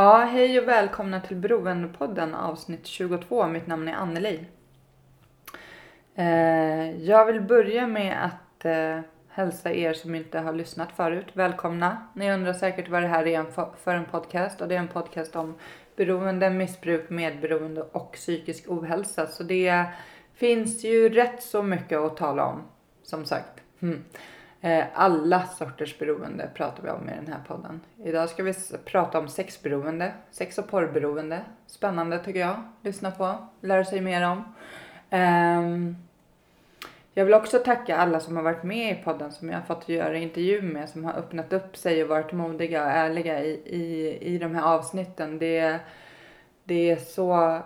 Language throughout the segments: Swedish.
Ja, hej och välkomna till Beroendepodden avsnitt 22. Mitt namn är Anneli. Eh, jag vill börja med att eh, hälsa er som inte har lyssnat förut välkomna. Ni undrar säkert vad det här är för en podcast och det är en podcast om beroende, missbruk, medberoende och psykisk ohälsa. Så det finns ju rätt så mycket att tala om, som sagt. Mm. Eh, alla sorters beroende pratar vi om i den här podden. Idag ska vi prata om sexberoende, sex och porrberoende. Spännande tycker jag. Lyssna på, lära sig mer om. Ehm, jag vill också tacka alla som har varit med i podden som jag har fått göra intervju med, som har öppnat upp sig och varit modiga och ärliga i, i, i de här avsnitten. Det, det är så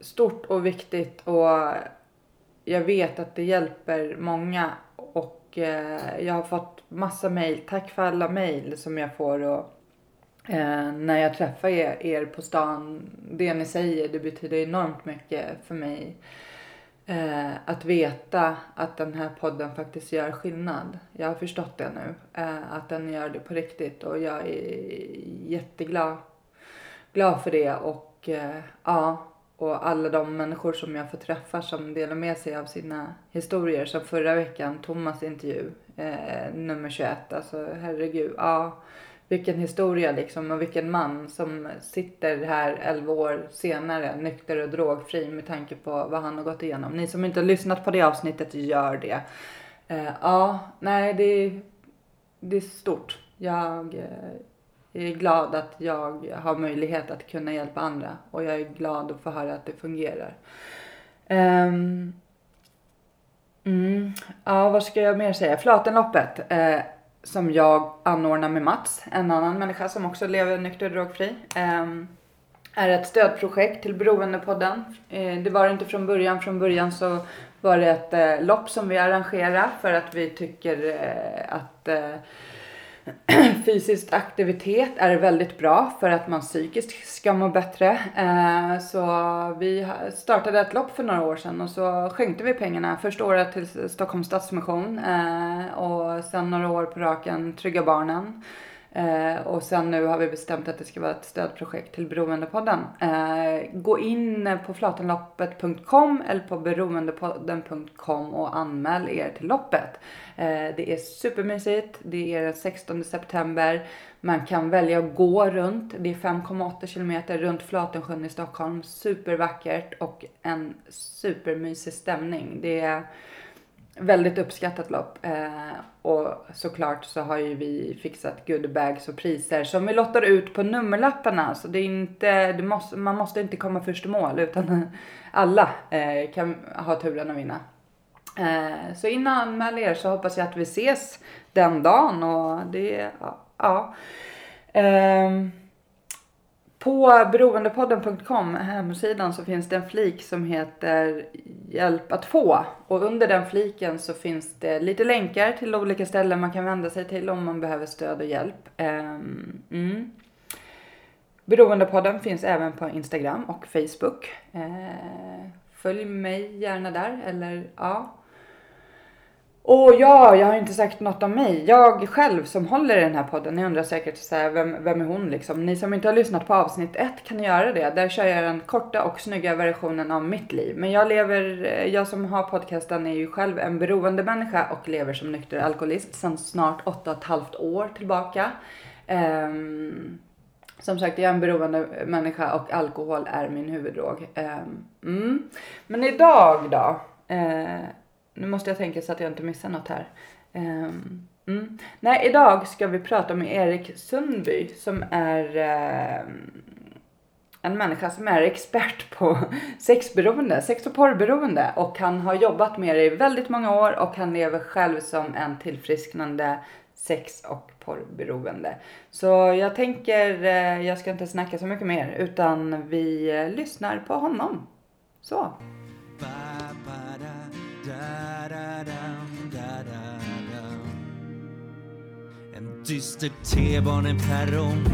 stort och viktigt och jag vet att det hjälper många och eh, jag har fått massa mejl. Tack för alla mejl som jag får och eh, när jag träffar er, er på stan. Det ni säger, det betyder enormt mycket för mig. Eh, att veta att den här podden faktiskt gör skillnad. Jag har förstått det nu. Eh, att den gör det på riktigt och jag är jätteglad glad för det och eh, ja, och alla de människor som jag får träffa som delar med sig av sina historier. Som förra veckan, Thomas intervju, eh, nummer 21. Alltså herregud, ja. Vilken historia liksom och vilken man som sitter här 11 år senare nykter och drogfri med tanke på vad han har gått igenom. Ni som inte har lyssnat på det avsnittet, gör det. Eh, ja, nej det, det är stort. Jag eh, jag är glad att jag har möjlighet att kunna hjälpa andra och jag är glad att få höra att det fungerar. Um, mm, ja, vad ska jag mer säga? Flatenloppet eh, som jag anordnar med Mats, en annan människa som också lever nykter och drogfri. ehm, är ett stödprojekt till Beroendepodden. Eh, det var det inte från början. Från början så var det ett eh, lopp som vi arrangerade för att vi tycker eh, att eh, fysisk aktivitet är väldigt bra för att man psykiskt ska må bättre. Eh, så vi startade ett lopp för några år sedan och så skänkte vi pengarna första året till Stockholms Stadsmission eh, och sen några år på raken Trygga Barnen. Eh, och sen nu har vi bestämt att det ska vara ett stödprojekt till Beroendepodden. Eh, gå in på flatenloppet.com eller på beroendepodden.com och anmäl er till loppet. Eh, det är supermysigt. Det är den 16 september. Man kan välja att gå runt. Det är 5,8 kilometer runt Flatensjön i Stockholm. Supervackert och en supermysig stämning. Det är väldigt uppskattat lopp. Eh, och såklart så har ju vi fixat goodiebags och priser som vi lottar ut på nummerlapparna. Så det är inte, det måste, man måste inte komma först i mål utan alla eh, kan ha turen att vinna. Eh, så in och anmäl er så hoppas jag att vi ses den dagen och det, ja. ja. Ehm, på beroendepodden.com, hemsidan, så finns det en flik som heter Hjälp att få. Och under den fliken så finns det lite länkar till olika ställen man kan vända sig till om man behöver stöd och hjälp. Ehm, mm. Beroendepodden finns även på Instagram och Facebook. Ehm, följ mig gärna där eller ja. Och ja, jag har inte sagt något om mig. Jag själv som håller i den här podden, ni undrar säkert så här, vem, vem är hon liksom? Ni som inte har lyssnat på avsnitt ett kan göra det. Där kör jag den korta och snygga versionen av mitt liv. Men jag lever, eh, jag som har podcasten är ju själv en beroende människa och lever som nykter alkoholist sedan snart åtta och ett halvt år tillbaka. Um, Som sagt, jag är en beroende människa och alkohol är min huvuddrog. Um, mm. Men idag då? Uh, nu måste jag tänka så att jag inte missar något här. Um, mm. Nej, idag ska vi prata med Erik Sundby som är eh, en människa som är expert på sexberoende, sex och porrberoende och han har jobbat med det i väldigt många år och han lever själv som en tillfrisknande sex och porrberoende. Så jag tänker, eh, jag ska inte snacka så mycket mer utan vi eh, lyssnar på honom. Så. En dyster T-baneperrong,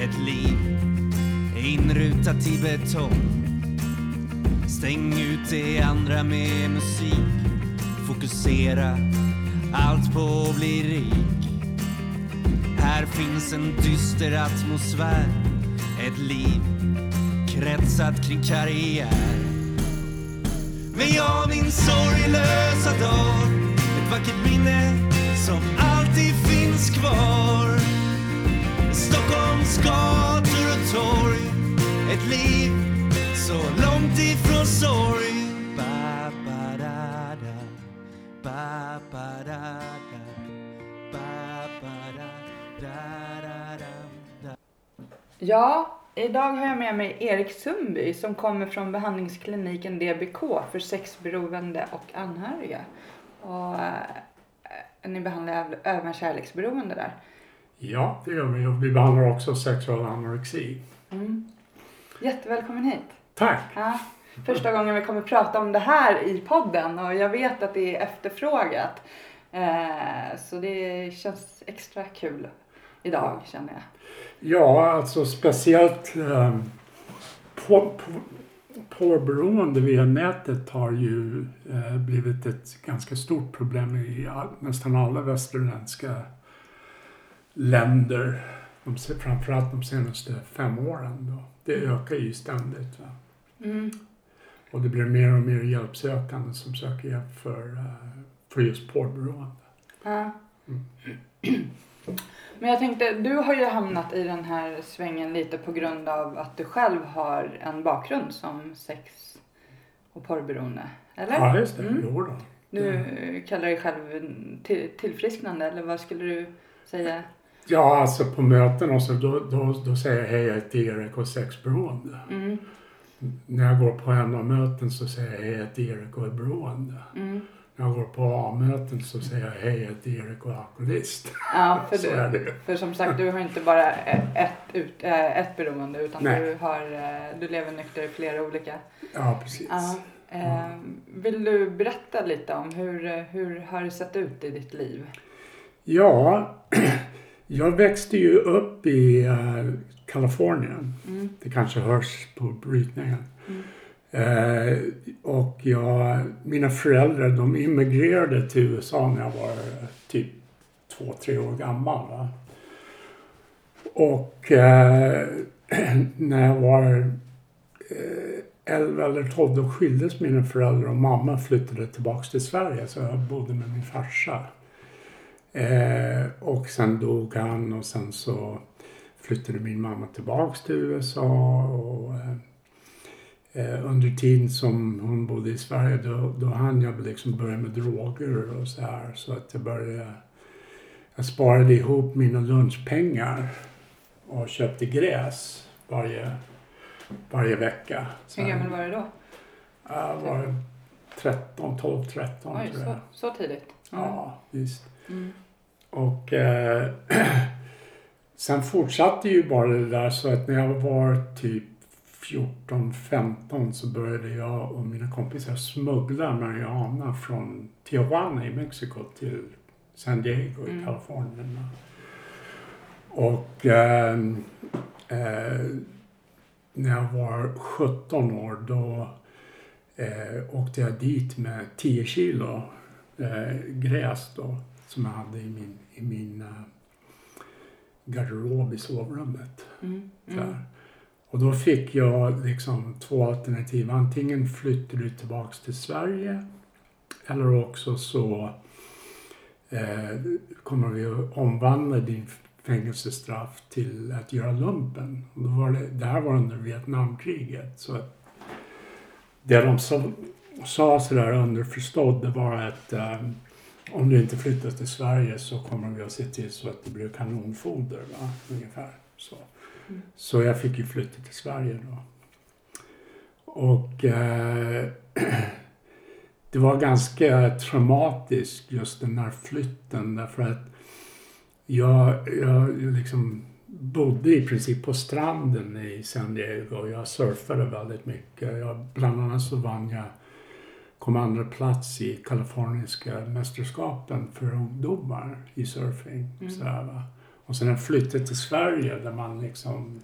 ett liv inrutat i betong. Stäng ut det andra med musik, fokusera allt på att bli rik. Här finns en dyster atmosfär, ett liv kretsat kring karriär. Men jag min sorglösa dag, ett vackert minne som alltid finns kvar. Stockholms gator och torg, ett liv så långt ifrån sorg. Ba, ba, da, da. Ba, ba, da, da. Ba, ba, da, da, da, da. Ja, idag har jag med mig Erik Sundby som kommer från behandlingskliniken DBK för sexberoende och anhöriga. Och eh, ni behandlar äv- även kärleksberoende där. Ja, det gör vi. Och vi behandlar också sexuell anorexi. Mm. Jättevälkommen hit. Tack! Ja, första gången vi kommer prata om det här i podden och jag vet att det är efterfrågat. Eh, så det känns extra kul idag känner jag. Ja, alltså speciellt eh, på, på, porrberoende via nätet har ju eh, blivit ett ganska stort problem i all, nästan alla västerländska länder. De, framförallt de senaste fem åren. Då. Det ökar ju ständigt. Mm. Och det blir mer och mer hjälpsökande som söker hjälp för, eh, för just porrberoende. Mm. Men jag tänkte, du har ju hamnat i den här svängen lite på grund av att du själv har en bakgrund som sex och porrberoende. Eller? Ja, just det. Mm. Jo då. Du kallar dig själv till, tillfrisknande eller vad skulle du säga? Ja, alltså på möten och så då, då, då säger jag hej, jag heter Erik och sexberoende. Mm, När jag går på MA-möten så säger jag hej, jag heter Erik och är beroende. mm. När jag går på A-möten så säger jag hej, jag heter Erik och är alkoholist. Ja, för, du, det. för som sagt du har inte bara ett, ut, äh, ett beroende utan Nej. du, har, äh, du lever nykter i flera olika. Ja, precis. Ja. Eh, vill du berätta lite om hur, hur har det sett ut i ditt liv? Ja, jag växte ju upp i eh, Kalifornien. Mm. Det kanske hörs på brytningen. Mm. Eh, och jag, mina föräldrar de immigrerade till USA när jag var typ två, tre år gammal. Va? Och eh, när jag var eh, 11 eller 12 då skildes mina föräldrar och mamma flyttade tillbaks till Sverige så jag bodde med min farsa. Eh, och sen dog han och sen så flyttade min mamma tillbaks till USA och eh, under tiden som hon bodde i Sverige då, då hann jag liksom börja med droger och så här så att jag började jag sparade ihop mina lunchpengar och köpte gräs varje, varje vecka. Så Hur gammal var du då? Jag var 13, 12, 13 Oj, tror så, jag. så tidigt? Mm. Ja, visst. Mm. Och eh, sen fortsatte ju bara det där så att när jag var typ 14, 15 så började jag och mina kompisar smuggla marijuana från Tijuana i Mexiko till San Diego i Mm. Kalifornien. Och ehm, eh, när jag var 17 år då eh, åkte jag dit med 10 kilo eh, gräs då som jag hade i min, i min eh, garderob i sovrummet. Mm. Där. Och då fick jag liksom två alternativ. Antingen flyttar du tillbaks till Sverige eller också så eh, kommer vi att omvandla din fängelsestraff till att göra lumpen. Och då var det, det här var under Vietnamkriget. Så att det de sa, sa sådär underförstått det var att eh, om du inte flyttar till Sverige så kommer vi att se till så att det blir kanonfoder. Va? Ungefär så. Så jag fick ju flytta till Sverige då. Och eh, det var ganska traumatiskt just den här flytten därför att jag, jag liksom bodde i princip på stranden i San Diego och jag surfade väldigt mycket. Jag, bland annat så vann jag kom andra plats i kaliforniska mästerskapen för ungdomar i surfing. Mm. Sådär, va? Och sen flyttade till Sverige där man liksom,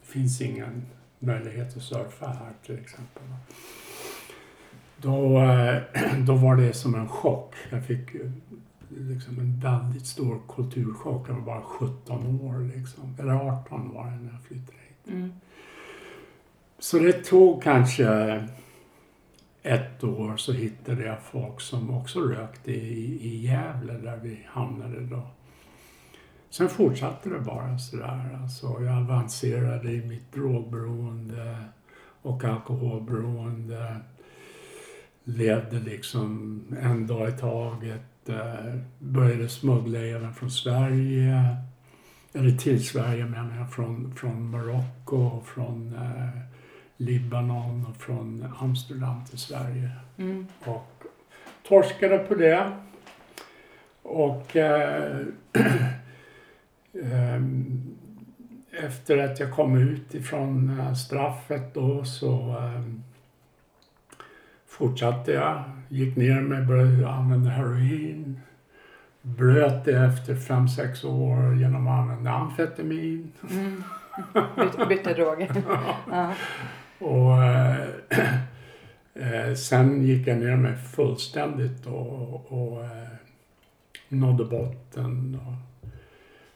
det finns ingen möjlighet att surfa här till exempel. Då, eh, då var det som en chock. Jag fick liksom en väldigt stor kulturchock. Jag var bara 17 år liksom. Eller 18 var jag när jag flyttade hit. Mm. Så det tog kanske ett år så hittade jag folk som också rökte i, i Gävle där vi hamnade då. Sen fortsatte det bara sådär. Alltså, jag avancerade i mitt drogberoende och alkoholberoende. Levde liksom en dag i taget. Eh, började smuggla även från Sverige. Eller till Sverige menar jag. Från, från Marocko, från eh, Libanon och från Amsterdam till Sverige. Mm. Och torskade på det. Och eh, efter att jag kom ut ifrån eh, straffet då så ehm, fortsatte jag. Gick ner mig, började använda heroin. Bröt det efter fem sex år genom att använda amfetamin. Mm. Bytte, bytte droger. ja. Och eh, eh, sen gick jag ner mig fullständigt och, och eh, nådde botten. Och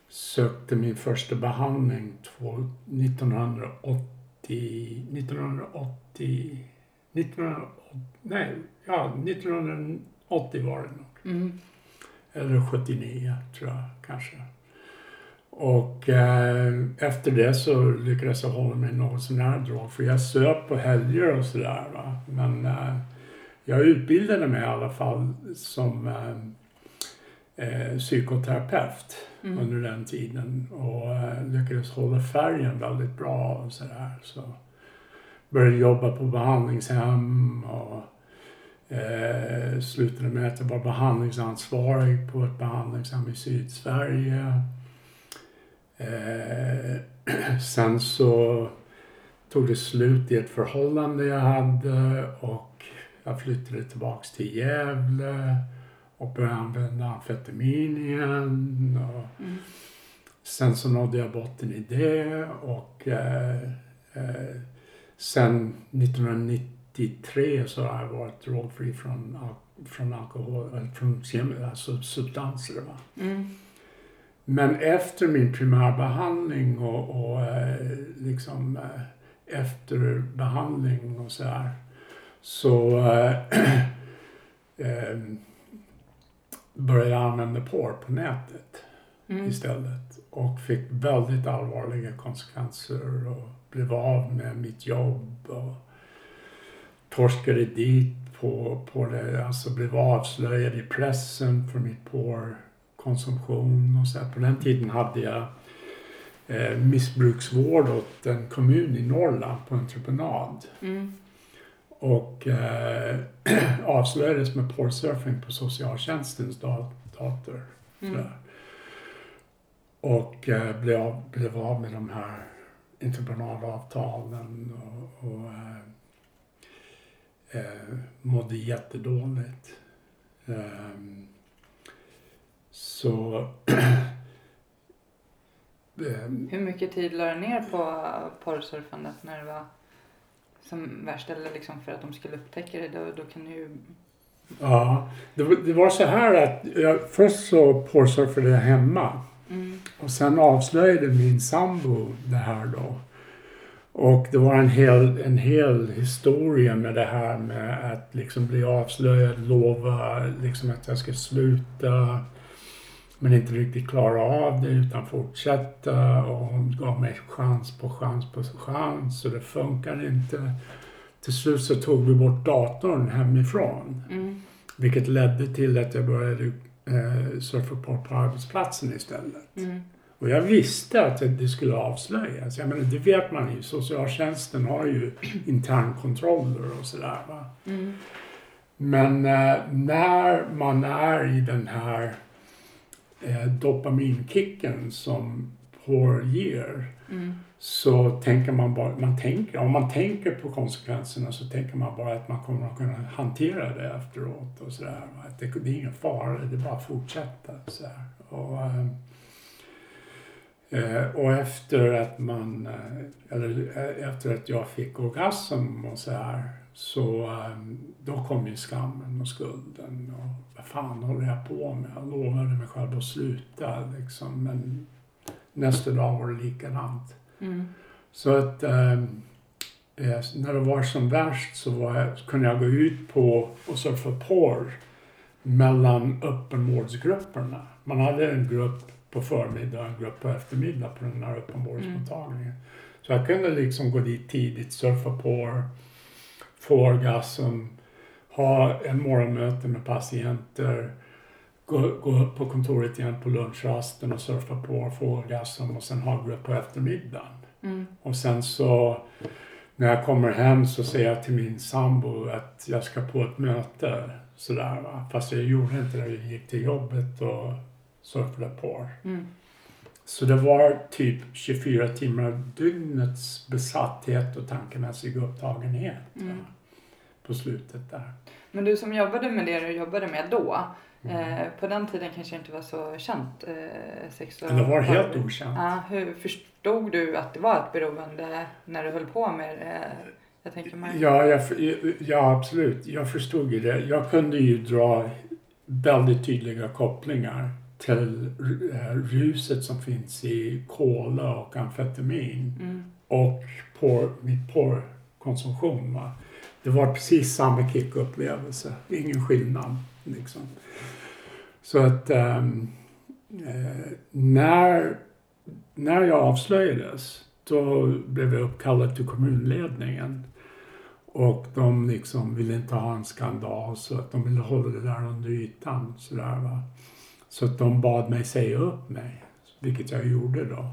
sökte min första behandling två, 1980, 1980, 1980, nej, ja 1980 var det nog. Mm. Eller 79 tror jag kanske. Och eh, efter det så lyckades jag hålla mig något sånär drog. För jag söp på helger och sådär. Va? Men eh, jag utbildade mig i alla fall som eh, eh, psykoterapeut Mm. under den tiden. Och eh, lyckades hålla färgen väldigt bra och sådär. Så började jobba på behandlingshem och eh, slutade med att jag var behandlingsansvarig på ett behandlingshem i Sydsverige. Eh, sen så tog det slut i ett förhållande jag hade och jag flyttade tillbaks till Gävle och började använda amfetamin igen. Och Mm. sen så nådde jag botten i det och eh, eh, sen 1993 så har jag varit drogfri från, från alkohol, från alltså substanser. Va? Mm. Men efter min primärbehandling och, och eh, liksom eh, efter behandling och så här så eh, eh, började jag använda porr på nätet Mm. istället och fick väldigt allvarliga konsekvenser och blev av med mitt jobb och torskade dit på, på det, alltså blev avslöjad i pressen för mitt porrkonsumtion och så här. På den tiden hade jag eh, missbruksvård åt en kommun i Norrland på entreprenad Mm. Och eh, avslöjades med porrsurfing på socialtjänstens da- dator. Mm. Och eh, blev, av, blev av med de här entreprenadavtalen och, och eh, eh, mådde jättedåligt. Ehm, så ehm, Hur mycket tid la du ner på porrsurfandet när det var som värst? Eller liksom för att de skulle upptäcka det? Då, då kan du ju... ja, det, var- det var så här att jag, först så porrsurfade jag hemma. Mm. Och sen avslöjade min sambo det här då. Och det var en hel, en hel historia med det här med att liksom bli avslöjad, lova liksom att jag ska sluta. Men inte riktigt klara av det utan fortsätta och hon gav mig chans på chans på chans och det funkar inte. Till slut så tog vi bort datorn hemifrån. Mm. Vilket ledde till att jag började eh, surfa på, på arbetsplatsen istället. Mm. Och jag visste att det skulle avslöjas. Jag menar, det vet man ju. Socialtjänsten har ju internkontroller och sådär. Va? Mm. Men eh, när man är i den här eh, dopaminkicken som porr ger Mm. så tänker man bara, man tänker, om man tänker på konsekvenserna så tänker man bara att man kommer att kunna hantera det efteråt och sådär. Att det, det är ingen fara, det är bara att fortsätta. Så här. Och, ehm, eh, och efter att man, eh, eller eh, efter att jag fick orgasm och så här så då kom ju skammen och skulden och fan håller jag på med? Jag lovade mig själv att sluta liksom men nästa dag var det likadant. Mm. Så att ehm, eh, när det var som värst så jag, kunde jag gå ut på och surfa porr mellan öppenvårdsgrupperna. Man hade en grupp på förmiddag och en grupp på eftermiddag på den här öppenvårdsmottagningen. Så jag kunde liksom gå dit tidigt, surfa porr, få orgasm, ha en morgonmöte med patienter, gå, gå upp på kontoret igen på lunchrasten och surfa på, få orgasm och sen ha grupp på eftermiddagen. Mm. Och sen så när jag kommer hem så säger jag till min sambo att jag ska på ett möte. Sådär va. Fast jag gjorde inte det. Jag gick till jobbet och surfade på. Mm. Så det var typ 24 timmar dygnets besatthet och tankemässig upptagenhet. Mm. På slutet där. Men du som jobbade med det du jobbade med då. Mm. Eh, på den tiden kanske inte var så känt eh, sex och det var helt okänt. Ja, hur förstod du att det var ett beroende när du höll på med det? Jag tänker mig. Ja, jag, ja, absolut. Jag förstod ju det. Jag kunde ju dra väldigt tydliga kopplingar till eh, ruset som finns i kola och amfetamin Mm. och på mitt porrkonsumtion. Va? Det var precis samma kickupplevelse. Ingen skillnad. Liksom. Så att ehm, eh, när, när jag avslöjades då blev jag uppkallad till kommunledningen. Och de liksom ville inte ha en skandal så att de ville hålla det där under ytan. Sådär, va? Så att de bad mig säga upp mig, vilket jag gjorde då.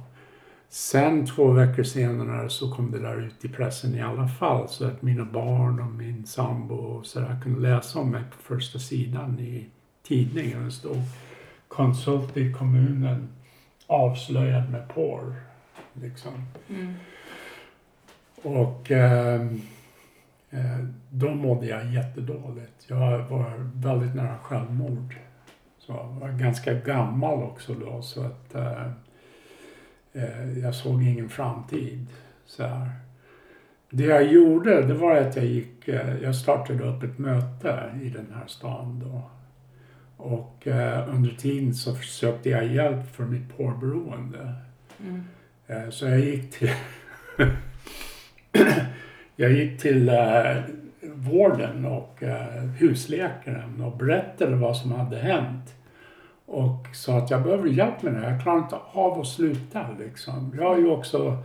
Sen två veckor senare så kom det där ut i pressen i alla fall så att mina barn och min sambo och så där kunde läsa om mig på första sidan i tidningen. Det stod konsult i kommunen avslöjad med porr. Liksom. Mm. Och ehm, eh, då mådde jag jättedåligt. Jag var väldigt nära självmord. Så jag var ganska gammal också då så att eh, eh, jag såg ingen framtid. Så här. Det jag gjorde det var att jag gick, eh, jag startade upp ett möte i den här stan då. Och eh, under tiden så försökte jag hjälp för mitt porrberoende. Mm. Eh, Så jag gick till, jag gick till eh, vården och eh, husläkaren och berättade vad som hade hänt. Och sa att jag behöver hjälp med det här. Jag klarar inte av att sluta liksom. Jag har ju också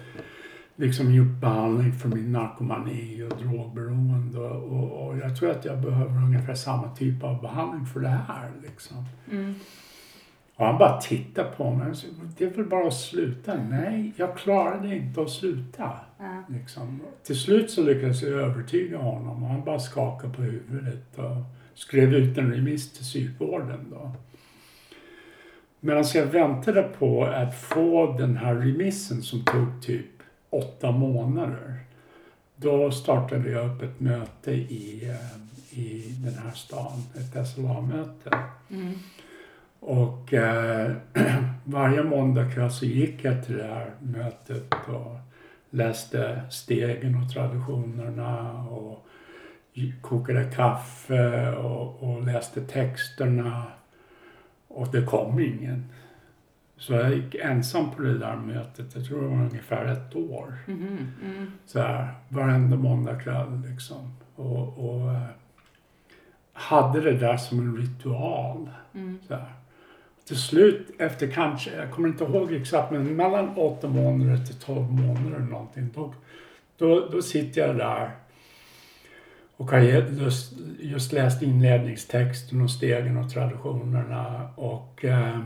liksom gjort behandling för min narkomani och drogberoende och, och, jag tror att jag behöver ungefär samma typ av behandling för det här liksom. Mm. Och han bara tittade på mig och sa, det är väl bara att sluta. Nej, jag klarade inte att sluta. Ja. Liksom. Till slut så lyckades jag övertyga honom och han bara skakade på huvudet och skrev ut en remiss till psykvården. Då. Medan jag väntade på att få den här remissen som tog typ åtta månader. Då startade jag upp ett möte i, eh, i den här stan, ett SLA-möte. Mm. Och eh, varje måndag kväll så gick jag till det här mötet och läste stegen och traditionerna och kokade kaffe och, och läste texterna. Och det kom ingen. Så jag gick ensam på det där mötet, jag tror det var ungefär ett år. Mhm. Mm. Så här, varenda måndagkväll liksom. Och, och eh, hade det där som en ritual. Mm. Så här. till slut efter kanske, jag kommer inte ihåg exakt, men mellan åtta månader till tolv månader eller någonting. Då, då, då sitter jag där och har just, just läst inledningstexten och stegen och traditionerna och eh,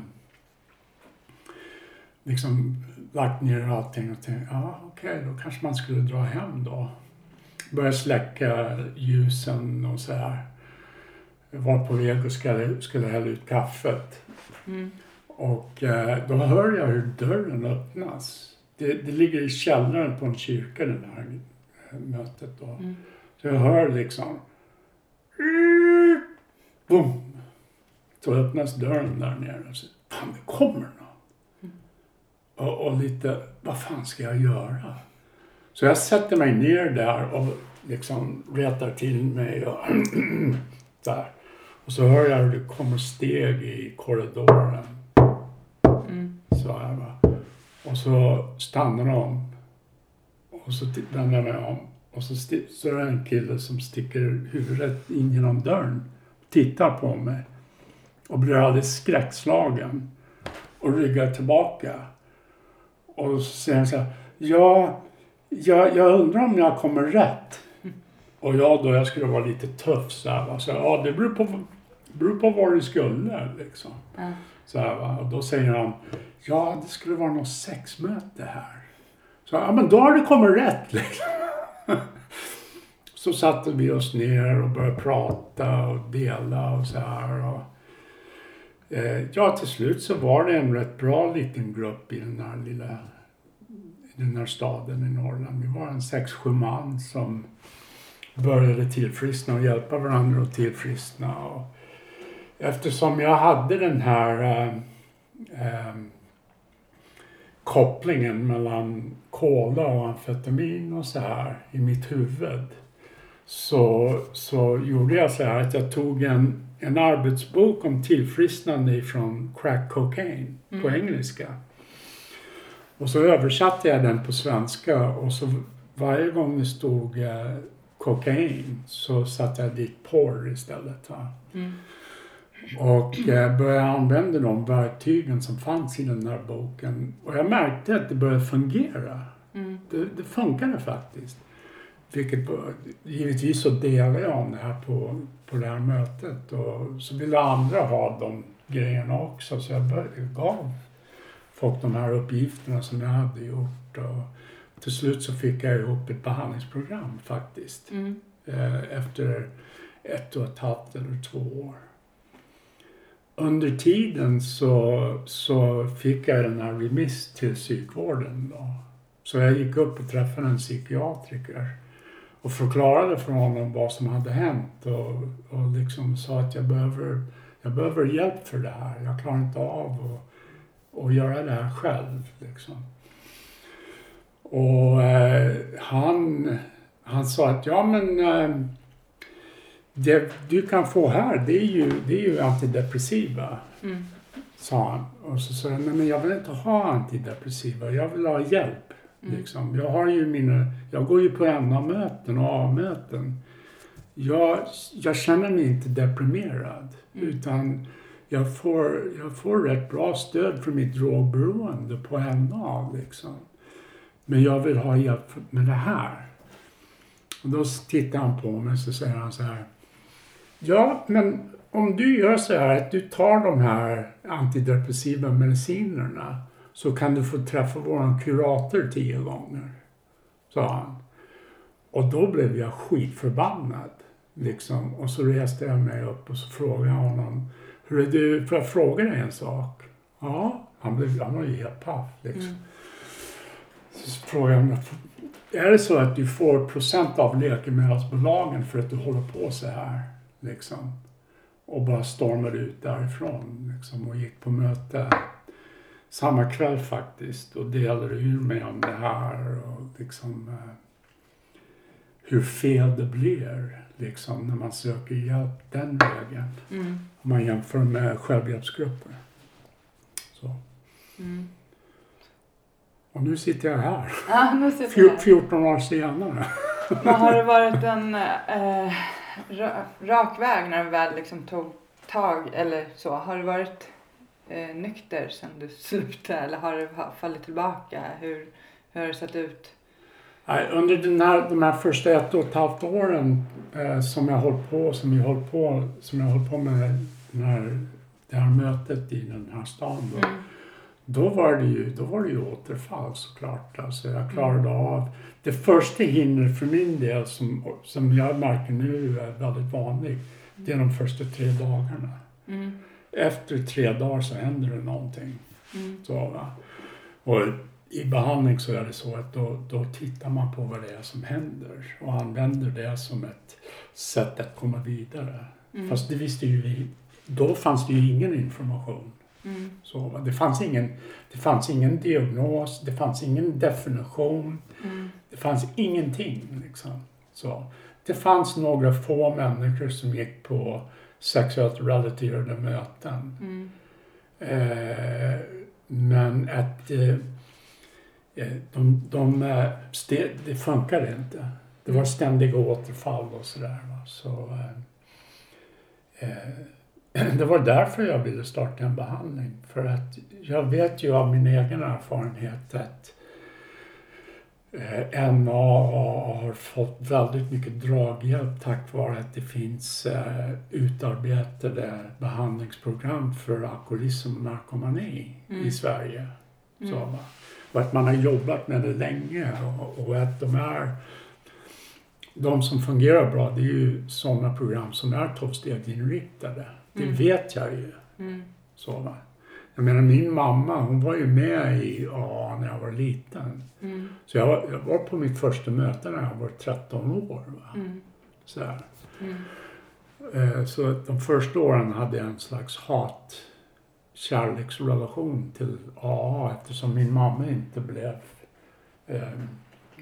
liksom lagt ner allting och tänkt, ja okej, okay, då kanske man skulle dra hem då. Börja släcka ljusen och så här. Var på väg och skulle, skulle hälla ut kaffet. Mm. Och eh, då hör jag hur dörren öppnas. Det, det ligger i källaren på en kyrka det där mötet då. Mm. Så jag hör liksom Boom! Så öppnas dörren där nere och så, fan det kommer någon. Mm. Och, och, lite, vad fan ska jag göra? Så jag sätter mig ner där och liksom retar till mig och där. Och så hör jag hur det kommer steg i korridoren. Mm. Så här va. Och så stannar de. Och så vänder jag mig om. Och så, så är det en kille som sticker huvudet in genom dörren. Tittar på mig. Och blir alldeles skräckslagen. Och ryggar tillbaka. Och så säger han så här. Ja, jag, jag undrar om jag kommer rätt. Och jag då, jag skulle vara lite tuff så här, va. Så, ja, det beror på, beror på var du skulle liksom. Mm. Så här, va. Och då säger han, ja det skulle vara något sexmöte här. Så ja men då har du kommit rätt liksom. så satte vi oss ner och började prata och dela och så här. Och, eh, ja, till slut så var det en rätt bra liten grupp i den här lilla i den här staden i Norrland. Vi var en sex, sju man som började tillfriskna och hjälpa varandra att tillfriskna. Och eftersom jag hade den här eh, eh, kopplingen mellan kola och amfetamin och så här i mitt huvud så, så gjorde jag så här att jag tog en, en arbetsbok om tillfrisknande från crack cocaine mm. på engelska. Och så översatte jag den på svenska och så varje gång det stod eh, kokain så satte jag dit porr istället. Mm. Och eh, började använda de verktygen som fanns i den här boken. Och jag märkte att det började fungera. Mm. Det, det funkade faktiskt. Vilket, givetvis så delade jag om det här på, på det här mötet. Och så ville andra ha de grejerna också. Så jag började, gav folk de här uppgifterna som jag hade gjort. Och, till slut så fick jag ihop ett behandlingsprogram faktiskt. Mm. Eh, efter ett och ett halvt eller två år. Under tiden så, så fick jag den här remiss till psykvården. Då. Så jag gick upp och träffade en psykiatriker och förklarade för honom vad som hade hänt och, och liksom sa att jag behöver, jag behöver hjälp för det här. Jag klarar inte av att, att göra det här själv. Liksom. Och eh, han, han sa att ja men eh, det du kan få här det är ju, det är ju antidepressiva. Mm. Sa han. Och så sa jag, nej men jag vill inte ha antidepressiva, jag vill ha hjälp. Mm. Liksom. Jag, har ju mina, jag går ju på NA-möten och A-möten. Jag, jag känner mig inte deprimerad. Mm. Utan jag får, jag får rätt bra stöd för mitt drogberoende på NA. Liksom. Men jag vill ha hjälp med det här. Och då tittar han på mig och så säger han så här. Ja, men om du gör så här att du tar de här antidepressiva medicinerna så kan du få träffa våran kurator tio gånger. Sa han. Och då blev jag skitförbannad. Liksom. Och så reste jag mig upp och så frågade jag honom. Hur är du, får jag fråga dig en sak? Ja, han, blev, han var ju helt paff. Liksom. Mm. Så frågade jag är det så att du får procent av läkemedelsbolagen för att du håller på så här? Liksom. Och bara stormade ut därifrån liksom, och gick på möte samma kväll faktiskt och delade ur mig om det här och liksom eh, hur fel det blir liksom när man söker hjälp den vägen. Mm. Om man jämför med självhjälpsgrupper. Så. Mm. Och nu sitter jag här. Ja, nu sitter här. 14 år senare. Men har det varit en eh, rak väg när du väl liksom tog tag eller så? Har det varit eh, nykter sen du slutade eller har ha- fallit tillbaka? Hur, hur har det sett ut? Nej, under den här, de här första ett och ett halvt åren eh, som jag hållit på, som jag hållit på, som jag hållit på med den här, det här mötet i den här stan då. Mm. Då var det ju, då var det ju återfall såklart. Alltså jag klarade av det första hindret för min del som, som jag märker nu är väldigt vanligt. Det är de första tre dagarna. Mm. Efter tre dagar så händer det någonting. Mm. Så, va? Och i behandling så är det så att då, då tittar man på vad det är som händer och använder det som ett sätt att komma vidare. Mm. Fast det visste ju vi. Då fanns det ju ingen information. Mm. Så? Det, fanns ingen, det fanns ingen diagnos, det fanns ingen definition, Mm. det fanns ingenting. Liksom. Så, det fanns några få människor som gick på sexuellt relaterade möten. Mm. Eh, men att eh, eh, de, de, eh, ste, det funkade inte. Det var ständiga återfall och sådär. Så, eh, eh, det var därför jag ville starta en behandling. För att jag vet ju av min egen erfarenhet att eh, NAA har fått väldigt mycket draghjälp tack vare att det finns eh, utarbetade behandlingsprogram för alkoholism och narkomani Mm. i Sverige. Så, Mm. och att man har jobbat med det länge och, och att de är de som fungerar bra det är ju sådana program som är tolvstegsinriktade. Det Mm. vet jag ju. Mm. Så, va? Jag menar min mamma hon var ju med i AA när jag var liten. Mm. Så jag var, jag var på mitt första möte när jag var 13 år. Va? Mm. Så. Mm. Eh, så de första åren hade jag en slags hat kärleksrelation till AA eftersom min mamma inte blev eh,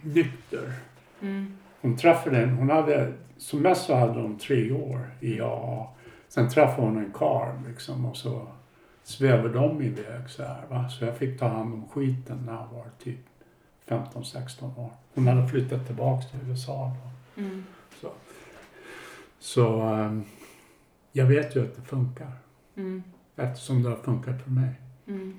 nykter. Mm. Hon träffade en, hon hade, som mest så hade hon tre år i AA. Sen träffade hon en karl liksom och så svävade de iväg så här va. Så jag fick ta hand om skiten när jag var typ 15-16 år. Hon hade flyttat tillbaks till USA då. Mm. Så ehm, jag vet ju att det funkar Mm. eftersom det har funkat för mig. Mm.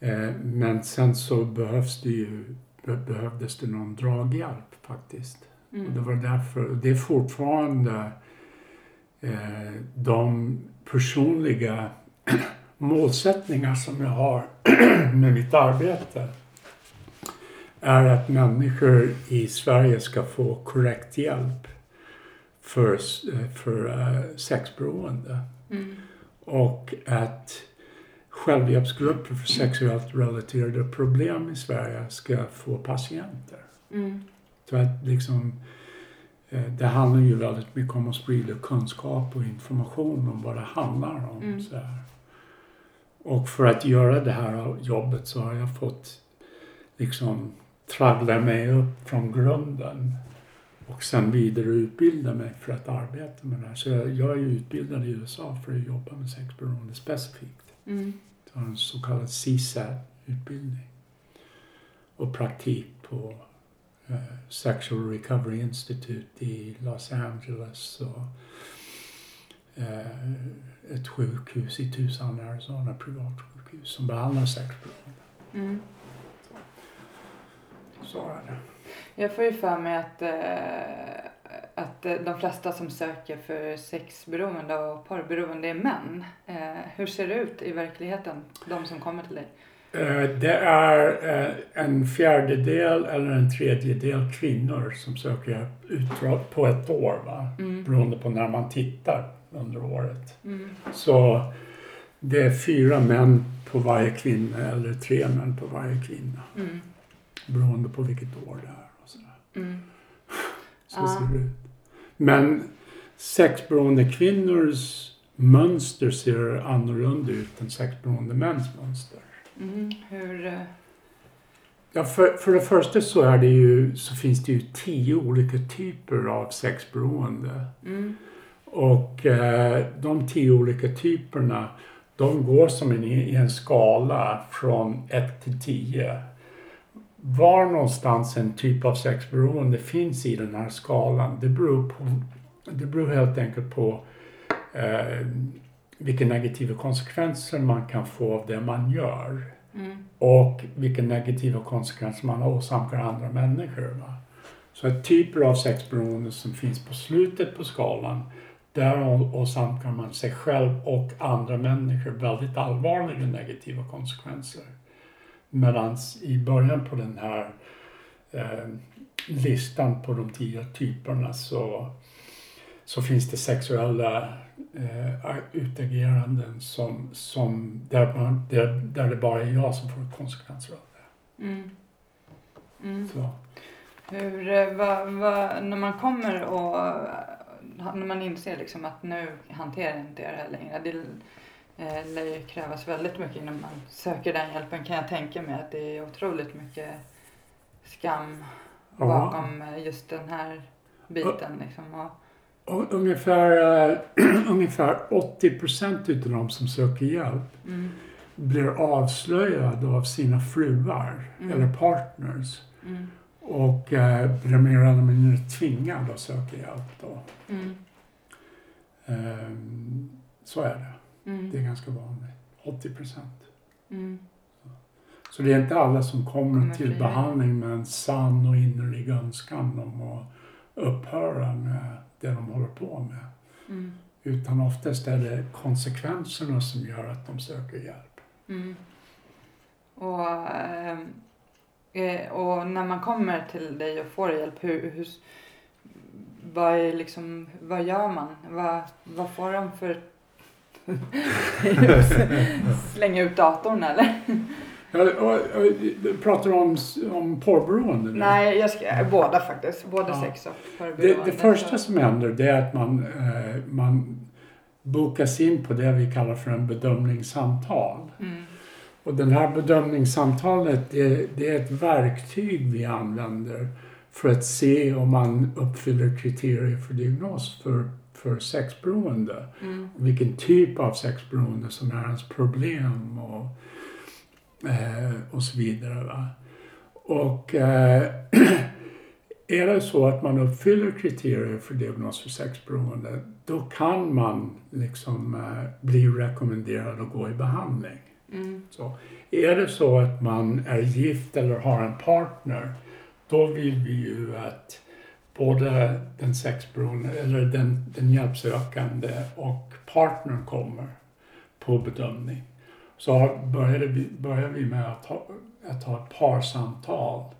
Eh, men sen så behövs det ju, be- behövdes det någon draghjälp faktiskt. Och det Mm. var därför, och det är fortfarande de personliga målsättningar som jag har med mitt arbete är att människor i Sverige ska få korrekt hjälp för, s- för eh, sexberoende Mm. och att självhjälpsgrupper för sexuellt relaterade problem i Sverige ska få patienter. Mm. Så att liksom, eh, det handlar ju väldigt mycket om att sprida kunskap och information om vad det handlar om. Mm. Så här. Och för att göra det här jobbet så har jag fått liksom traggla mig upp från grunden och sen vidareutbilda mig för att arbeta med det här. Så jag, jag är utbildad i USA för att jobba med sexberoende specifikt. Mm. Jag har en så kallad CSAT-utbildning och praktik på eh, Sexual Recovery Institute i Los Angeles och eh, ett sjukhus i Tucson, Arizona, privatsjukhus som behandlar sexberoende. Mm. Så är det. Jag får ju för mig att, eh, att eh, de flesta som söker för sexberoende och porrberoende är män. Eh, hur ser det ut i verkligheten, de som kommer till dig? Eh, Det är eh, en fjärdedel eller en tredjedel kvinnor som söker hjälp på ett år. Va? Mm. Beroende på när man tittar under året. Mm. Så det är fyra män på varje kvinna eller tre män på varje kvinna. Mm. Beroende på vilket år det är. Och sådär. Mm. Så Ja. ser det ut. Men sexberoende kvinnors mönster ser annorlunda ut än sexberoende mäns mönster. Mm. Hur... eh, Ja, för, för det första så, är det ju, så finns det ju tio olika typer av sexberoende. Mm. Och eh, de tio olika typerna de går som en, i en skala från 1 till 10. Var någonstans en typ av sexberoende finns i den här skalan det beror, på, det beror helt enkelt på eh, vilka negativa konsekvenser man kan få av det man gör. Mm. Och vilka negativa konsekvenser man åsamkar andra människor. Va? Så typer av sexberoende som finns på slutet på skalan, där åsamkar man sig själv och andra människor väldigt allvarliga negativa konsekvenser. Medan i början på den här eh, listan på de tio typerna så, så finns det sexuella eh, utageranden som, som där, man, där, där det bara är jag som får konsekvenser av det. Mm. Mm. Så. Hur, eh, vad, vad, när man kommer och eh, när man inser liksom att nu hanterar jag inte det här längre. Det eh, lär ju krävas väldigt mycket innan man söker den hjälpen kan jag tänka mig att det är otroligt mycket skam Ja. bakom eh, just den här biten liksom. Och ungefär, eh, ungefär 80 procent utav de som söker hjälp mm, blir avslöjade av sina fruar Mm. eller partners mm, och eh, blir mer eller mindre tvingade att söka hjälp. Då. mm, Ehm, så är det. mm, Det är ganska vanligt. 80 procent. mm, Så det är inte alla som kommer Kommer till behandling med en sann och innerlig önskan om att upphöra med det de håller på med. mm, Utan oftast är det konsekvenserna som gör att de söker hjälp. mm. Och, ehm, eh, och när man kommer till dig och får hjälp, hur, hur, vad, är liksom, vad gör man? Vad, vad får de för... Slänga ut datorn eller? Och, du pratar om, om porrberoende nu? Nej, jag ska, båda faktiskt. Både Ja. sex och Det, förberoende. det första som händer det är att man, eh, man bokas in på det vi kallar för en bedömningssamtal. Mm, Och den här bedömningssamtalet det, det är ett verktyg vi använder för att se om man uppfyller kriterier för diagnos för, för sexberoende. mm, Vilken typ av sexberoende som är ens problem och, eh, och så vidare. Va? Och eh, är det så att man uppfyller kriterier för diagnos för sexberoende då kan man liksom eh, bli rekommenderad att gå i behandling. mm, Så är det så att man är gift eller har en partner, då vill vi ju att både den sexberoende, eller den, den hjälpsökande och partnern kommer på bedömning. Så började vi, börjar vi med att ha, att ha ett parsamtal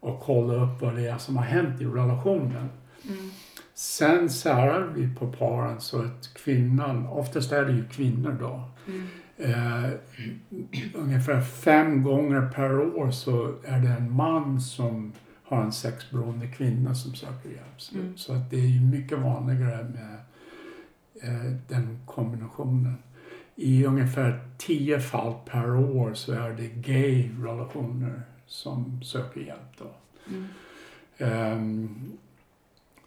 och kolla upp vad det är som har hänt i relationen. mm, Sen särar vi på paren så att kvinnan, oftast är det ju kvinnor då, mm, Eh, ungefär fem gånger per år så är det en man som har en sexberoende kvinna som söker hjälp. Mm. så att det är ju mycket vanligare med eh, den kombinationen. I ungefär tio fall per år så är det gay-relationer som söker hjälp. Då. mm, Ehm,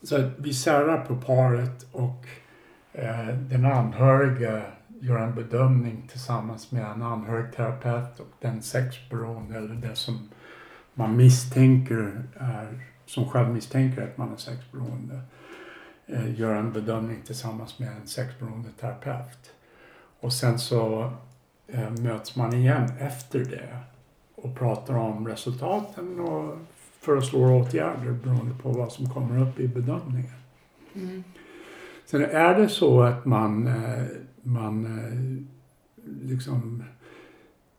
så vi särar på paret och eh, den anhöriga gör en bedömning tillsammans med en anhörigterapeut och den sexberoende eller det som man misstänker är, som själv misstänker att man är sexberoende, eh, gör en bedömning tillsammans med en sexberoende terapeut. Och sen så eh, möts man igen efter det och pratar om resultaten och föreslår åtgärder beroende på vad som kommer upp i bedömningen. mm, Sen är det så att man, eh, man eh, liksom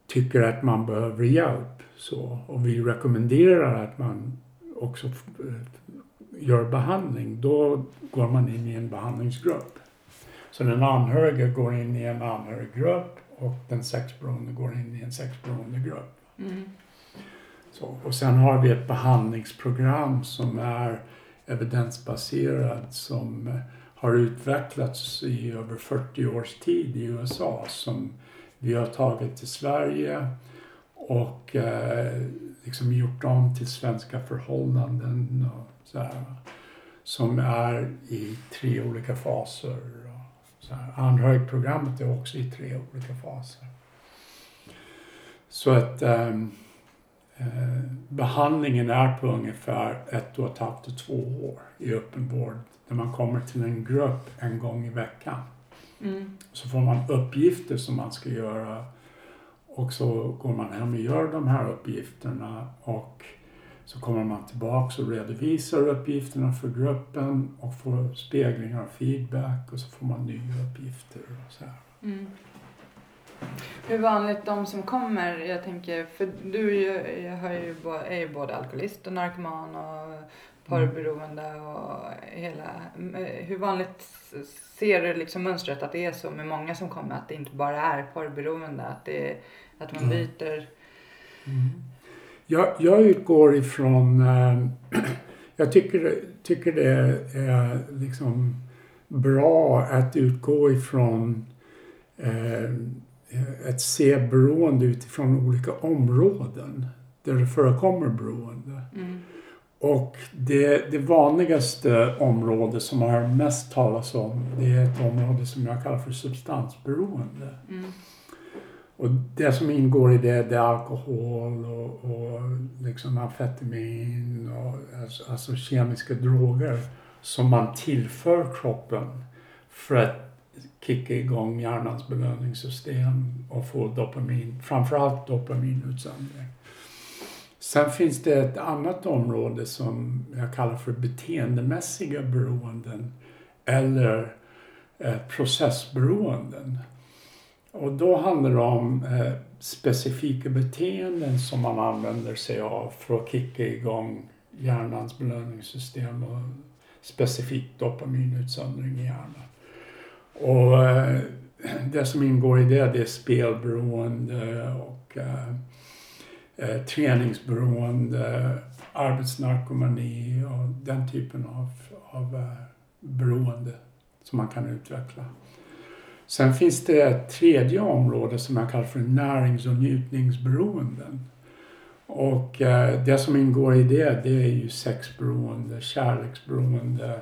tycker att man behöver hjälp så, och vi rekommenderar att man också eh, gör behandling, då går man in i en behandlingsgrupp. Så den anhöriga går in i en anhöriggrupp och den sexberoende går in i en sexberoendegrupp. mm, Så, och sen har vi ett behandlingsprogram som är evidensbaserad som eh, har utvecklats i över 40 års tid i USA som vi har tagit till Sverige och eh, liksom gjort om till svenska förhållanden och så här, som är i tre olika faser. Så. Anhörigprogrammet är också i tre olika faser. Så att ehm, Eh, behandlingen är på ungefär ett och ett halvt till två år i öppen vård. Där man kommer till en grupp en gång i veckan. Mm. Så får man uppgifter som man ska göra och så går man hem och gör de här uppgifterna och så kommer man tillbaks och redovisar uppgifterna för gruppen och får speglingar och feedback och så får man nya uppgifter och så här. Mm. Hur vanligt de som kommer, jag tänker, för du är ju, jag ju, är ju både alkoholist och narkoman och porrberoende och hela, eh, hur vanligt ser du liksom mönstret att det är så med många som kommer, att det inte bara är porrberoende, att, det, att man Mm. Jag, jag utgår ifrån, eh, jag tycker, tycker det är liksom bra att utgå ifrån eh, ett se beroende utifrån olika områden där det förekommer beroende. Mm. Och det, det vanligaste område som hör mest talas om det är ett område som jag kallar för substansberoende. Mm. Och det som ingår i det, det är alkohol och, och liksom amfetamin och alltså, alltså kemiska droger som man tillför kroppen för att kicka igång hjärnans belöningssystem och få dopamin, framförallt dopaminutsöndring. Sen finns det ett annat område som jag kallar för beteendemässiga beroenden eller eh, processberoenden. Och då handlar det om eh, specifika beteenden som man använder sig av för att kicka igång hjärnans belöningssystem och specifikt dopaminutsöndring i hjärnan. Och eh, det som ingår i det, det är spelberoende och eh, eh träningsberoende, arbetsnarkomani och den typen av, av eh, beroende som man kan utveckla. Sen finns det ett tredje område som jag kallar för närings och njutningsberoenden. Och eh, det som ingår i det, det är ju sexberoende, kärleksberoende,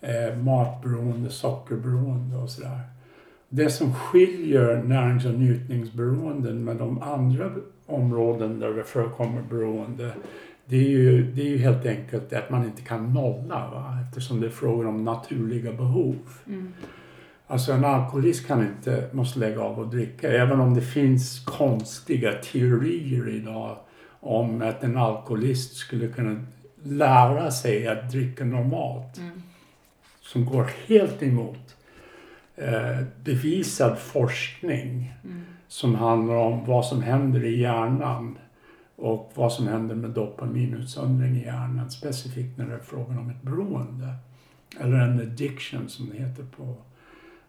eh, matberoende, sockerberoende och sådär. Det som skiljer närings och njutningsberoenden med de andra områden där det förekommer beroende det är, ju, det är ju helt enkelt att man inte kan nolla va? eftersom det är frågor om naturliga behov. Mm. Alltså en alkoholist kan inte, måste lägga av och dricka. Även om det finns konstiga teorier idag om att en alkoholist skulle kunna lära sig att dricka normalt. Mm. Som går helt emot eh, bevisad forskning Mm. som handlar om vad som händer i hjärnan och vad som händer med dopaminutsöndring i hjärnan specifikt när det är frågan om ett beroende. Eller en addiction som det heter på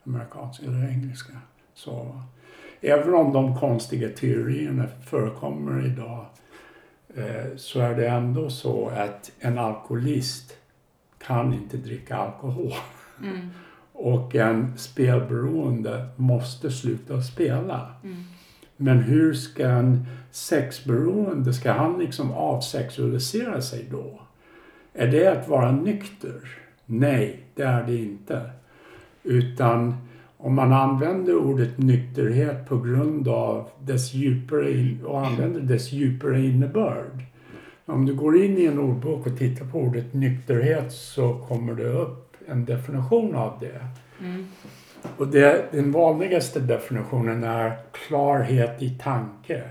amerikanska eller engelska. Så även om de konstiga teorierna förekommer idag eh, så är det ändå så att en alkoholist kan inte dricka alkohol. Mm. Och en spelberoende måste sluta spela. Mm. Men hur ska en sexberoende, ska han liksom avsexualisera sig då? Är det att vara nykter? Nej, det är det inte. Utan om man använder ordet nykterhet på grund av dess djupare och använder dess djupare innebörd. Om du går in i en ordbok och tittar på ordet nykterhet så kommer det upp en definition av det. Mm. Och det, den vanligaste definitionen är klarhet i tanke.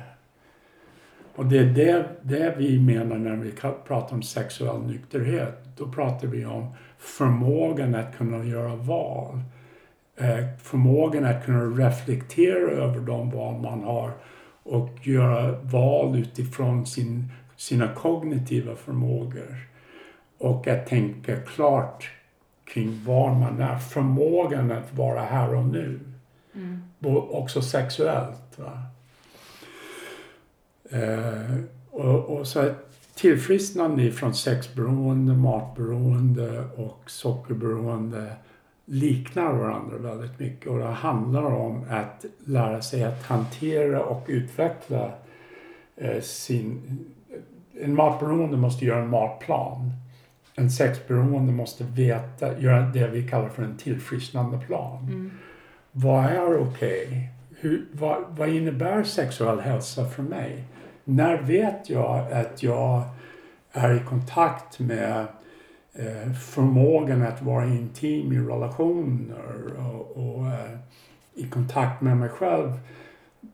Och det är det, det vi menar när vi pratar om sexuell nykterhet. Då pratar vi om förmågan att kunna göra val. Eh, förmågan att kunna reflektera över de val man har och göra val utifrån sin, sina kognitiva förmågor. Och att tänka klart kring var man är. Förmågan att vara här och nu. Mm. Också sexuellt. Va? Eh, och, och så tillfrisknande från sexberoende, matberoende och sockerberoende liknar varandra väldigt mycket och det handlar om att lära sig att hantera och utveckla eh, sin... En matberoende måste göra en matplan. En sexberoende måste veta, göra det vi kallar för en tillfrisknande plan. Mm. Vad är okej? Hur- Vad, vad innebär sexuell hälsa för mig? När vet jag att jag är i kontakt med eh, förmågan att vara intim i relationer och, och eh, i kontakt med mig själv.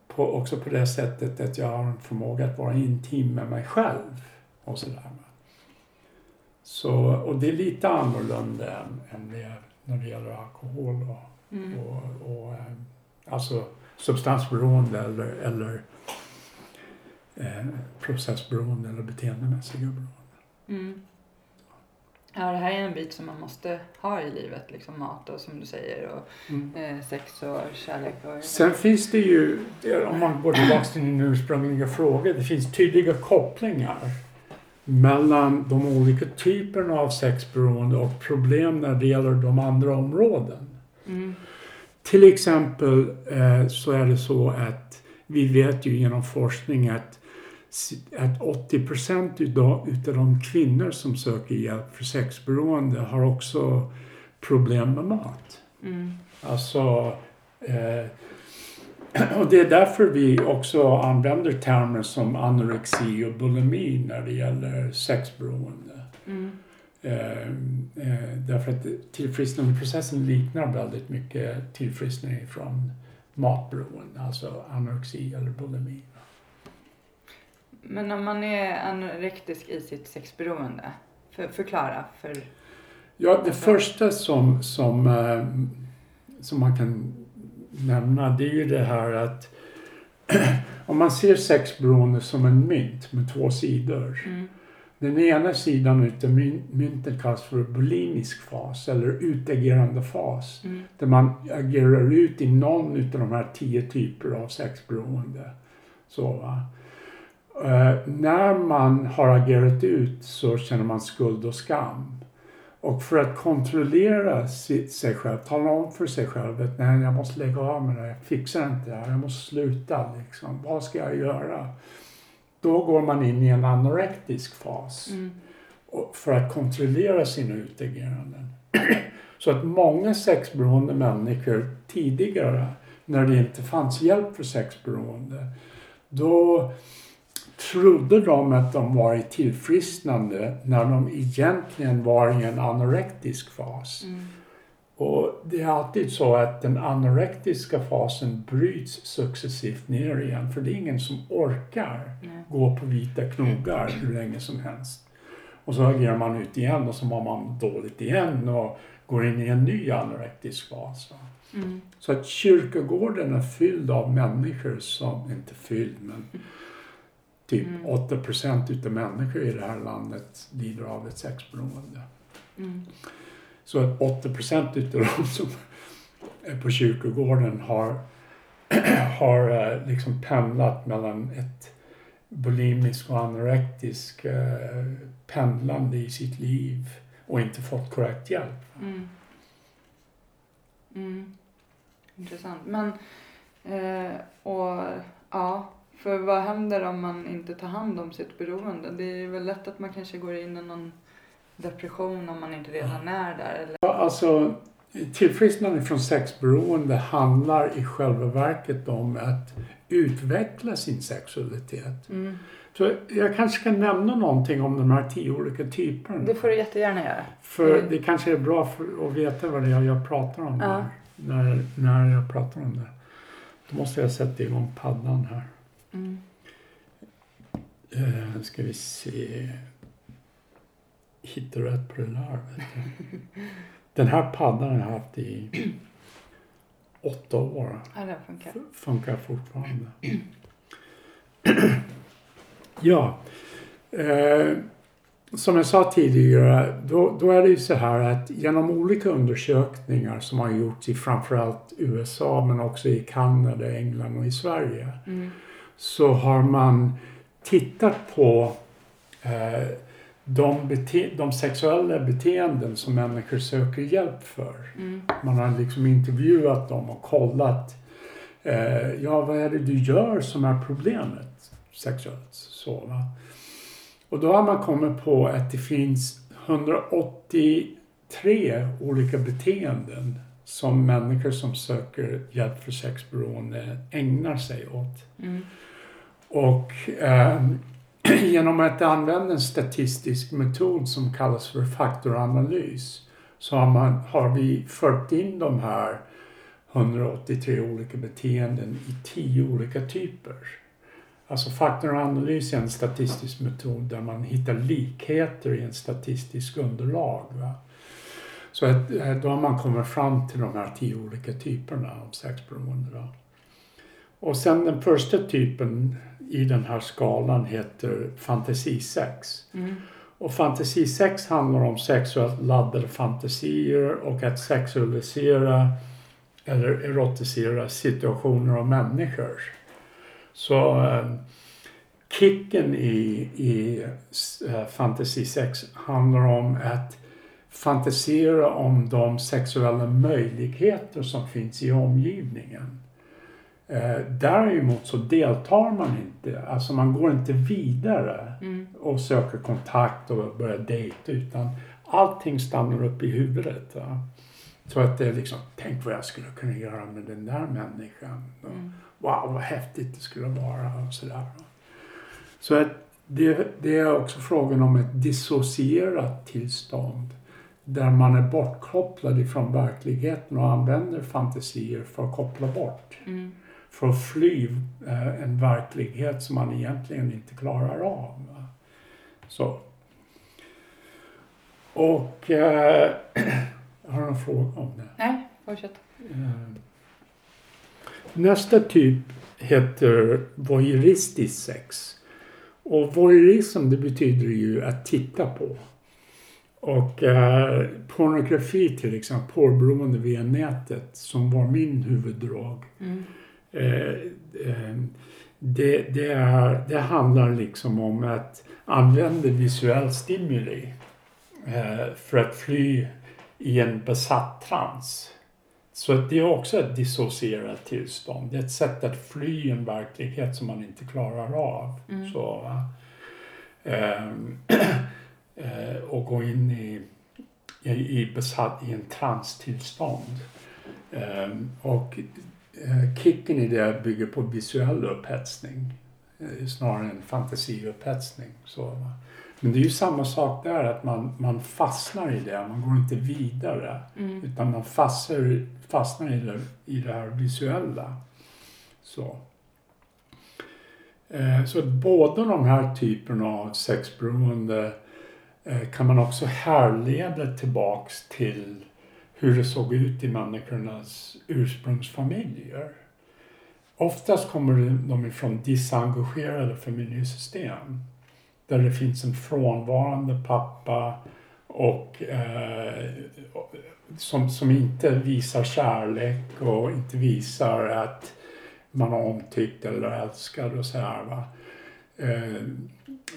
På, också på det sättet att jag har en förmåga att vara intim med mig själv. Och sådär. Så, och det är lite annorlunda än, än det när det gäller alkohol och, Mm. och, och eh, alltså substansberoende eller, eller eh, processberoende eller beteendemässiga beroende. Mm. Ja, det här är en bit som man måste ha i livet. Liksom mat och som du säger och Mm. eh, sex och kärlek. Och, Sen finns det ju, om man går tillbaka till din ursprungliga fråga, det finns tydliga kopplingar mellan de olika typerna av sexberoende och problem när det gäller de andra områden. Mm. Till exempel eh, så är det så att vi vet ju genom forskning att, att 80 procent utav, utav de kvinnor som söker hjälp för sexberoende har också problem med mat. Mm. Alltså, eh, och det är därför vi också använder termer som anorexi och bulimi när det gäller sexberoende. Mm. Eh, eh, därför att tillfrisknandeprocessen liknar väldigt mycket tillfrisknande från matberoende, alltså anorexi eller bulimi. Men om man är anorektisk i sitt sexberoende, för, förklara. För, Ja, det första som, som, eh, som man kan nämna det är ju det här att om man ser sexberoende som en mynt med två sidor. mm. Den ena sidan utav my- myntet kallas för bulimisk fas eller utagerande fas. Mm. Där man agerar ut i någon utav de här tio typer av sexberoende. Så, va? Eh, när man har agerat ut så känner man skuld och skam. Och för att kontrollera si- sig själv, tala om för sig själv att nej, jag måste lägga av med det, jag fixar inte det här, jag måste sluta. Liksom. Vad ska jag göra? Då går man in i en anorektisk fas Mm. för att kontrollera sina utageranden. Så att många sexberoende människor tidigare, när det inte fanns hjälp för sexberoende, då trodde de att de var i tillfrisknande när de egentligen var i en anorektisk fas. Mm. Och det är alltid så att den anorektiska fasen bryts successivt ner igen, för det är ingen som orkar Nej. gå på vita knogar hur länge som helst. Och så agerar man ut igen och så mår man dåligt igen och går in i en ny anorektisk fas. Mm. Så att kyrkogården är fylld av människor som, inte fylld men typ Mm. 8 procent utav människor i det här landet lider av ett sexberoende. Mm. Så att 80 procent utav de som är på kyrkogården har, har eh, liksom pendlat mellan ett bulimisk och anorektisk eh, pendlande i sitt liv och inte fått korrekt hjälp. Mm. Mm. Intressant. Men, eh, och ja, för vad händer om man inte tar hand om sitt beroende? Det är väl lätt att man kanske går in i någon depression om man inte redan är där. Eller? Ja, Alltså, tillfrisknande från sexberoende handlar i själva verket om att utveckla sin sexualitet. Mm. Så jag kanske ska nämna någonting om de här tio olika typerna. Det får du jättegärna göra. För Mm. det kanske är bra för att veta vad det är jag pratar om Ja. när, när jag pratar om det. Då måste jag sätta igång paddan här. Mm. Eh, ska vi se. Hitta rätt på. Vet du. Den här paddan har jag haft i åtta år. Ja, det funkar. Funkar fortfarande. ja. Eh, som jag sa tidigare, då, då är det ju så här att genom olika undersökningar som har gjorts i framförallt USA men också i Kanada, England och i Sverige Mm. Så har man tittat på eh, de, bete- de sexuella beteenden som människor söker hjälp för. Mm. Man har liksom intervjuat dem och kollat. Eh, ja, vad är det du gör som är problemet sexuellt? Så, va? Och då har man kommit på att det finns 183 olika beteenden som människor som söker hjälp för sexberoende ägnar sig åt. Mm. Och ehm, genom att använda en statistisk metod som kallas för faktoranalys så har, man, har vi fört in de här 183 olika beteenden i 10 olika typer. Alltså faktoranalys är en statistisk metod där man hittar likheter i en statistisk underlag. Va? Så då har man kommit fram till de här tio olika typerna av sexberoende. Och sen den första typen i den här skalan heter fantasisex. Mm. Och fantasisex handlar om sexuellt laddade fantasier och att sexualisera eller erotisera situationer och människor. Så eh, kicken i, i eh, fantasisex handlar om att fantisera om de sexuella möjligheter som finns i omgivningen. Eh, däremot så deltar man inte, alltså man går inte vidare Mm. och söker kontakt och börjar dejta utan allting stannar upp i huvudet. Va? Så att det är liksom, tänk vad jag skulle kunna göra med den där människan. Mm. Wow, vad häftigt det skulle vara och sådär. Så att det, det är också frågan om ett dissocierat tillstånd där man är bortkopplad ifrån verkligheten och använder fantasier för att koppla bort. Mm. För att fly eh, en verklighet som man egentligen inte klarar av. Så. Och eh, jag har en fråga om det. Nej, fortsätt. Eh, Nästa typ heter voyeuristiskt sex. Och voyeurism det betyder ju att titta på. Och eh, pornografi till exempel, porrberoende via nätet som var min huvuddrog. Mm. Eh, eh, det, det, är, det handlar liksom om att använda visuell stimuli eh, för att fly i en besatt trans. Så att det är också ett dissocierat tillstånd. Det är ett sätt att fly en verklighet som man inte klarar av. Mm. Så? Ehm, eh, och gå in i, i, i, besatt, i en transtillstånd. Ehm, och eh, kicken i det bygger på visuell upphetsning eh, snarare än fantasiupphetsning. Så? Men det är ju samma sak där, att man, man fastnar i det, man går inte vidare. Mm. Utan man fastnar, fastnar i, det, i det här visuella. Så. Eh, så båda de här typerna av sexberoende eh, Eh, kan man också härleda tillbaks till hur det såg ut i människornas ursprungsfamiljer. Oftast kommer de ifrån disengagerade familjesystem där det finns en frånvarande pappa och eh, som, som inte visar kärlek och inte visar att man är omtyckt eller älskad och så här. Va? Eh,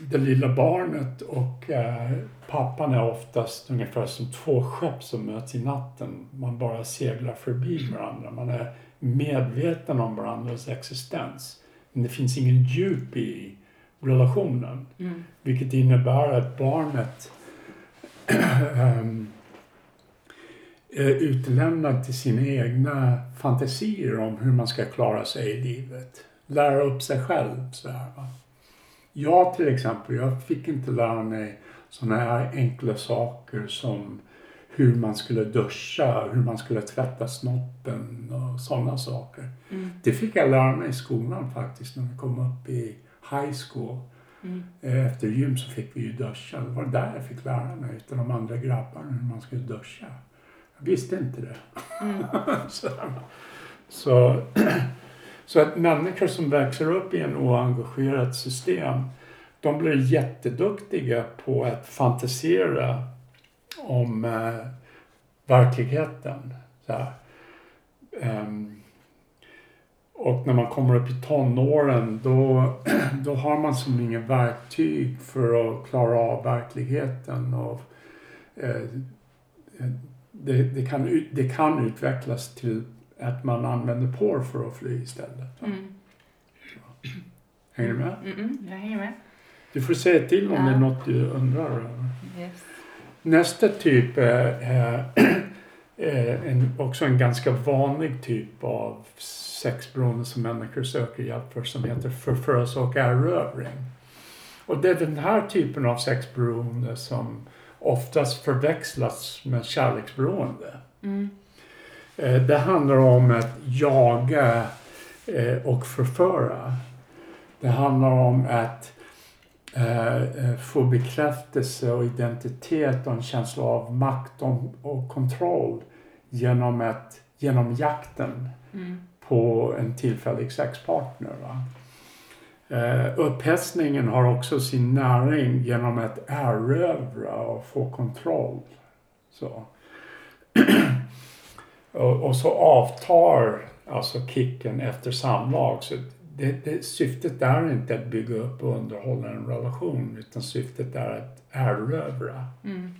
det lilla barnet och eh, pappan är oftast ungefär som två skepp som möts i natten. Man bara seglar förbi varandra. Man är medveten om varandras existens. Men det finns ingen djup i relationen. Mm. Vilket innebär att barnet ehm, är utlämnad till sina egna fantasier om hur man ska klara sig i livet. Lära upp sig själv. Så här, va? Jag till exempel, jag fick inte lära mig sådana här enkla saker som hur man skulle duscha, hur man skulle tvätta snoppen och sådana saker. Mm. Det fick jag lära mig i skolan faktiskt när vi kom upp i high school. Mm. Eh, Efter gym så fick vi ju duscha. Det var där jag fick lära mig utav de andra grabbarna hur man skulle duscha. Jag visste inte det. Mm. så, så, så att människor som växer upp i en oengagerat system de blir jätteduktiga på att fantisera om eh, verkligheten. Så här. Ehm, och när man kommer upp i tonåren då, då har man som inga verktyg för att klara av verkligheten. Och, eh, eh, det, det, kan, det kan utvecklas till att man använder porr för att fly istället. Mm. Hänger du med? Mm, jag hänger med. Du får säga till om Ja. det är något du undrar över. Yes. Nästa typ är, är, en, också en ganska vanlig typ av sexberoende som människor söker hjälp för som heter förförelse och erövring. Och det är den här typen av sexberoende som oftast förväxlas med kärleksberoende. Mm. Eh, Det handlar om att jaga eh, och förföra. Det handlar om att eh, få bekräftelse och identitet och en känsla av makt och, kontroll genom, att, genom jakten Mm. på en tillfällig sexpartner. Va? Eh, upphetsningen har också sin näring genom att erövra och få kontroll. Så. och, och så avtar alltså kicken efter samlag. Så det, det, syftet är inte att bygga upp och underhålla en relation utan syftet är att erövra. Mm.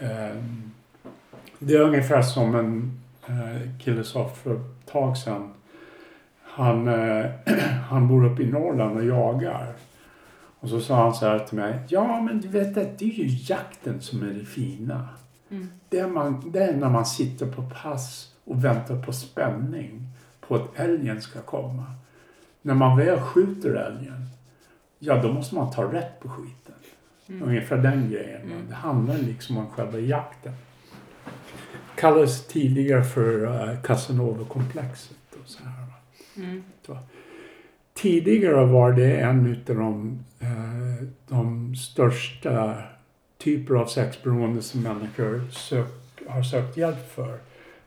Ehm, Det är ungefär som en eh, kille sa för ett tag sedan. Han, eh, han bor uppe i Norrland och jagar. Och så sa han så här till mig. Ja men du vet att det är ju jakten som är det fina. Mm. Det är, man, det är när man sitter på pass och väntar på spänning. På att älgen ska komma. När man väl skjuter älgen. Ja då måste man ta rätt på skiten. Mm. Ungefär den grejen. Mm. Det handlar liksom om själva jakten. Kallades tidigare för uh, Casanova-komplexet. Och så här. Mm. Tidigare var det en utav de, eh, de största typer av sexberoende som människor sök, har sökt hjälp för.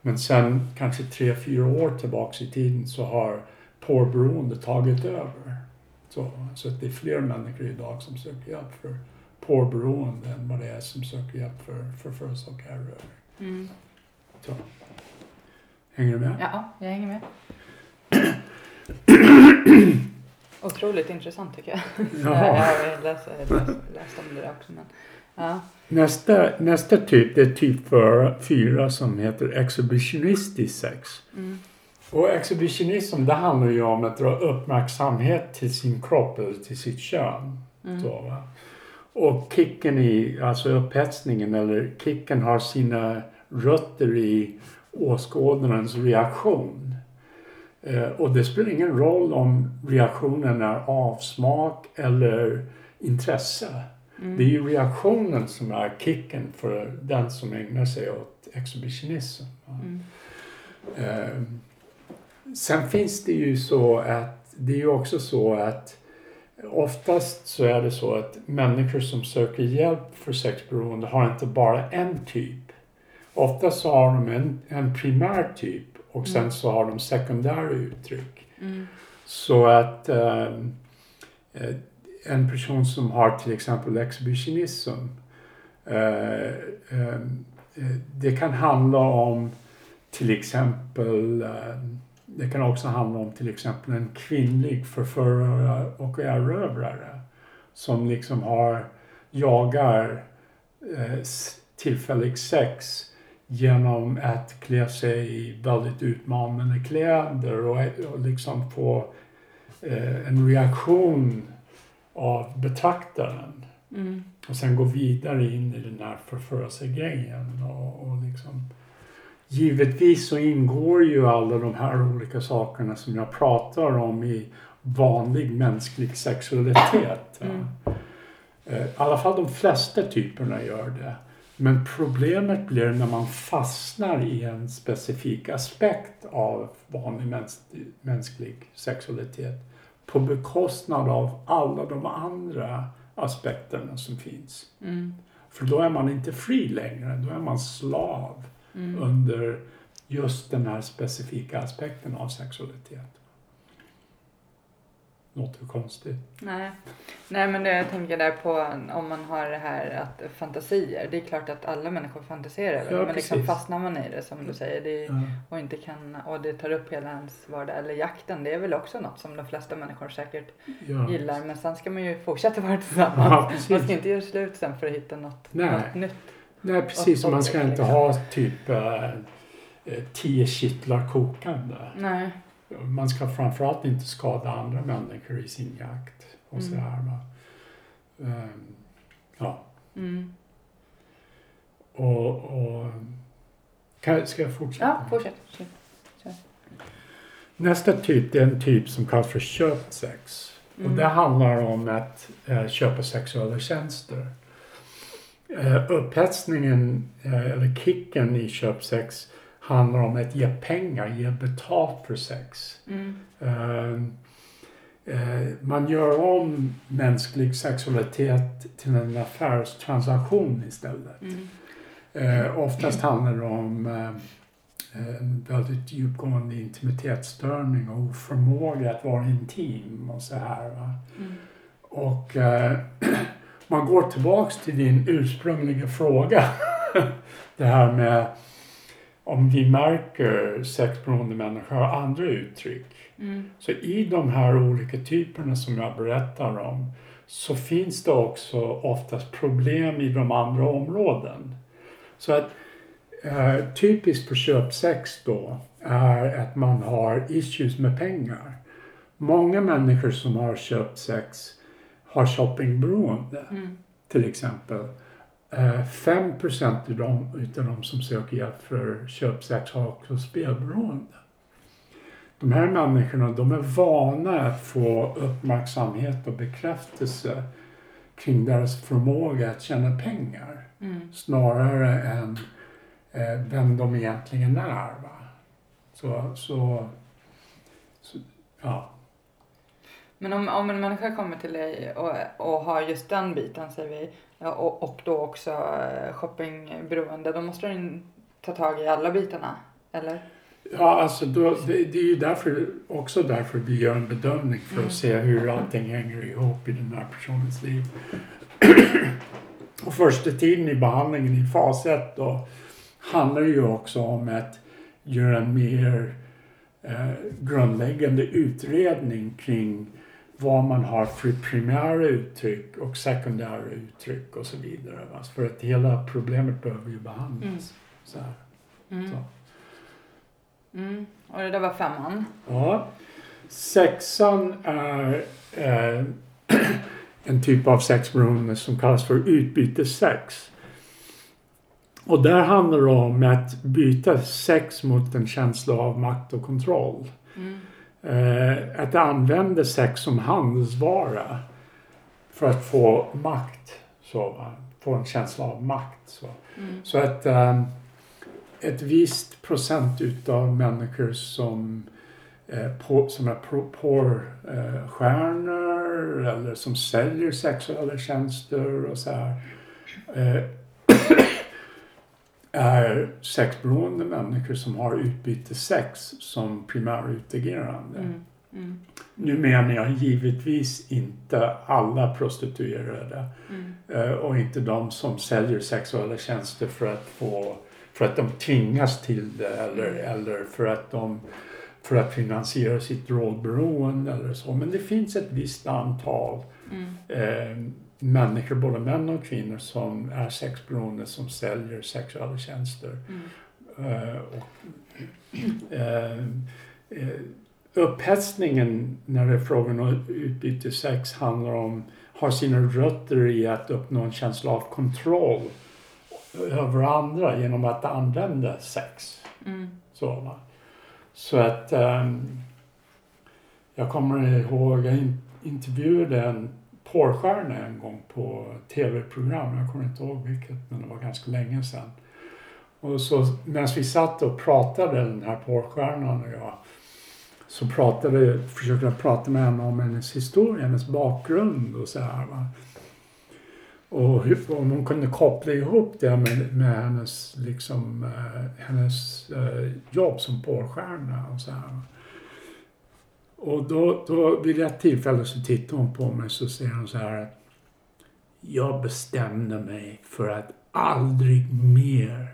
Men sen kanske tre, fyra år tillbaks i tiden så har porrberoende tagit över. Så, så att det är fler människor idag som söker hjälp för porrberoende än vad det är som söker hjälp för förförelse och erövring. Mm. Så. Hänger du med? Ja, jag hänger med. Otroligt intressant tycker jag. Jaha. Jag har läst, läst, läst om det där också. Men, ja. Nästa, nästa typ det är typ för- fyra som heter exhibitionistisk sex. Mm. Och exhibitionism det handlar ju om att dra uppmärksamhet till sin kropp eller till sitt kön. Mm. Så? Och kicken i, alltså upphetsningen eller kicken har sina rötter i åskådarens reaktion. Eh, och det spelar ingen roll om reaktionen är avsmak eller intresse. Mm. Det är ju reaktionen som är kicken för den som ägnar sig åt exhibitionism. Mm. Eh, sen finns det ju så att det är ju också så att oftast så är det så att människor som söker hjälp för sexberoende har inte bara en typ. Oftast så har de en, en primär typ och sen Mm. så har de sekundära uttryck. Mm. Så att ehm, eh, en person som har till exempel exhibitionism eh, eh, det kan handla om till exempel eh, det kan också handla om till exempel en kvinnlig förförare och erövrare som liksom har jagar eh, tillfällig sex genom att klä sig i väldigt utmanande kläder och, och liksom få eh, en reaktion av betraktaren Mm. och sen gå vidare in i den här förförelsegrejen och, och liksom Givetvis så ingår ju alla de här olika sakerna som jag pratar om i vanlig mänsklig sexualitet. Mm. Eh, I alla fall de flesta typerna gör det. Men problemet blir när man fastnar i en specifik aspekt av vanlig mäns mänsklig sexualitet på bekostnad av alla de andra aspekterna som finns. Mm. För då är man inte fri längre, då är man slav Mm. under just den här specifika aspekten av sexualitet. Låter konstigt. Nej. Nej men jag tänker där på om man har det här att fantasier. Det är klart att alla människor fantiserar. Ja, men liksom precis. fastnar man i det som du säger. Det Ja. och inte kan och det tar upp hela ens vardag. Eller jakten. Det är väl också något som de flesta människor säkert Ja. gillar. Men sen ska man ju fortsätta vara tillsammans. Precis. man ska inte göra slut sen för att hitta något, Nej. något nytt. Nej, precis. Man ska och- inte ha typ eh, tio kittlar kokande. Nej. Man ska framförallt inte skada andra människor i sin jakt. Och Mm. sådär, va. Ehm, ja. Mm. Och, och, kan, ska jag fortsätta? Ja, fortsätt. fortsätt. Nästa typ det är en typ som kallas för köpt sex. Och det handlar om att eh, köpa sexuella tjänster. Eh, upphetsningen, eh, eller kicken i köpsex handlar om att ge pengar, ge betalt för sex. Mm. Eh, eh, man gör om mänsklig sexualitet till en affärstransaktion istället. Mm. Eh, oftast handlar det om eh, en väldigt djupgående intimitetsstörning och oförmåga att vara intim och så här. Mm. Och man går tillbaks till din ursprungliga fråga. det här med om vi märker sexberoende människor har andra uttryck. Mm. Så i de här olika typerna som jag berättar om så finns det också oftast problem i de andra områden. Så att eh, typiskt för köpsex då är att man har issues med pengar. Många människor som har köpt sex har shoppingberoende Mm. till exempel. Eh, 5 utav de, utav de som söker hjälp för köpsex har också spelberoende. De här människorna de är vana att få uppmärksamhet och bekräftelse kring deras förmåga att tjäna pengar Mm. snarare än eh, vem de egentligen är. Va? Så, så, så, ja. Men om, om en människa kommer till dig och, och har just den biten säger vi och, och då också eh, shoppingberoende då måste den ta tag i alla bitarna eller? Ja, alltså då, det, det är ju därför, också därför vi gör en bedömning för Mm. att se hur allting hänger ihop i den här personens liv. och första tiden i behandlingen i fas 1 då handlar ju också om att göra en mer eh, grundläggande utredning kring vad man har för primära uttryck och sekundära uttryck och så vidare. För att hela problemet behöver ju behandlas. Mm. Så. Mm. Så. Mm. Och det där var femman. Ja. Sexan är eh, en typ av sexberoende som kallas för utbytessex. Och där handlar det om att byta sex mot en känsla av makt och kontroll. Mm. Eh, att använda sex som handelsvara för att få makt. Så? Få en känsla av makt. Så. Mm. Så att eh, ett visst procent utav människor som, eh, på, som är porrstjärnor eller som säljer sexuella tjänster och så här eh, är sexberoende människor som har utbytessex som primärutagerande. Mm. Mm. Nu menar jag givetvis inte alla prostituerade Mm. eh, och inte de som säljer sexuella tjänster för att få för att de tvingas till det eller, eller för att de för att finansiera sitt drogberoende eller så. Men det finns ett visst antal Mm. eh, människor, både män och kvinnor, som är sexberoende som säljer sexuella tjänster. Mm. Eh, och, eh, eh, upphetsningen när det är frågan om utbyte sex handlar om, har sina rötter i att uppnå en känsla av kontroll över andra genom att använda sex. Mm. Så, va? Så att um, jag kommer ihåg, jag intervjuade en porrstjärna en gång på tv-program, jag kommer inte ihåg vilket, men det var ganska länge sedan. Och så medan vi satt och pratade, den här porrstjärnan och jag, så pratade, försökte jag prata med henne om hennes historia, hennes bakgrund och så här. Va? Och hur, om hon kunde koppla ihop det med, med hennes, liksom, eh, hennes eh, jobb som porrstjärna och så här. Och då, då vid ett tillfälle så tittar hon på mig så säger hon så här att jag bestämde mig för att aldrig mer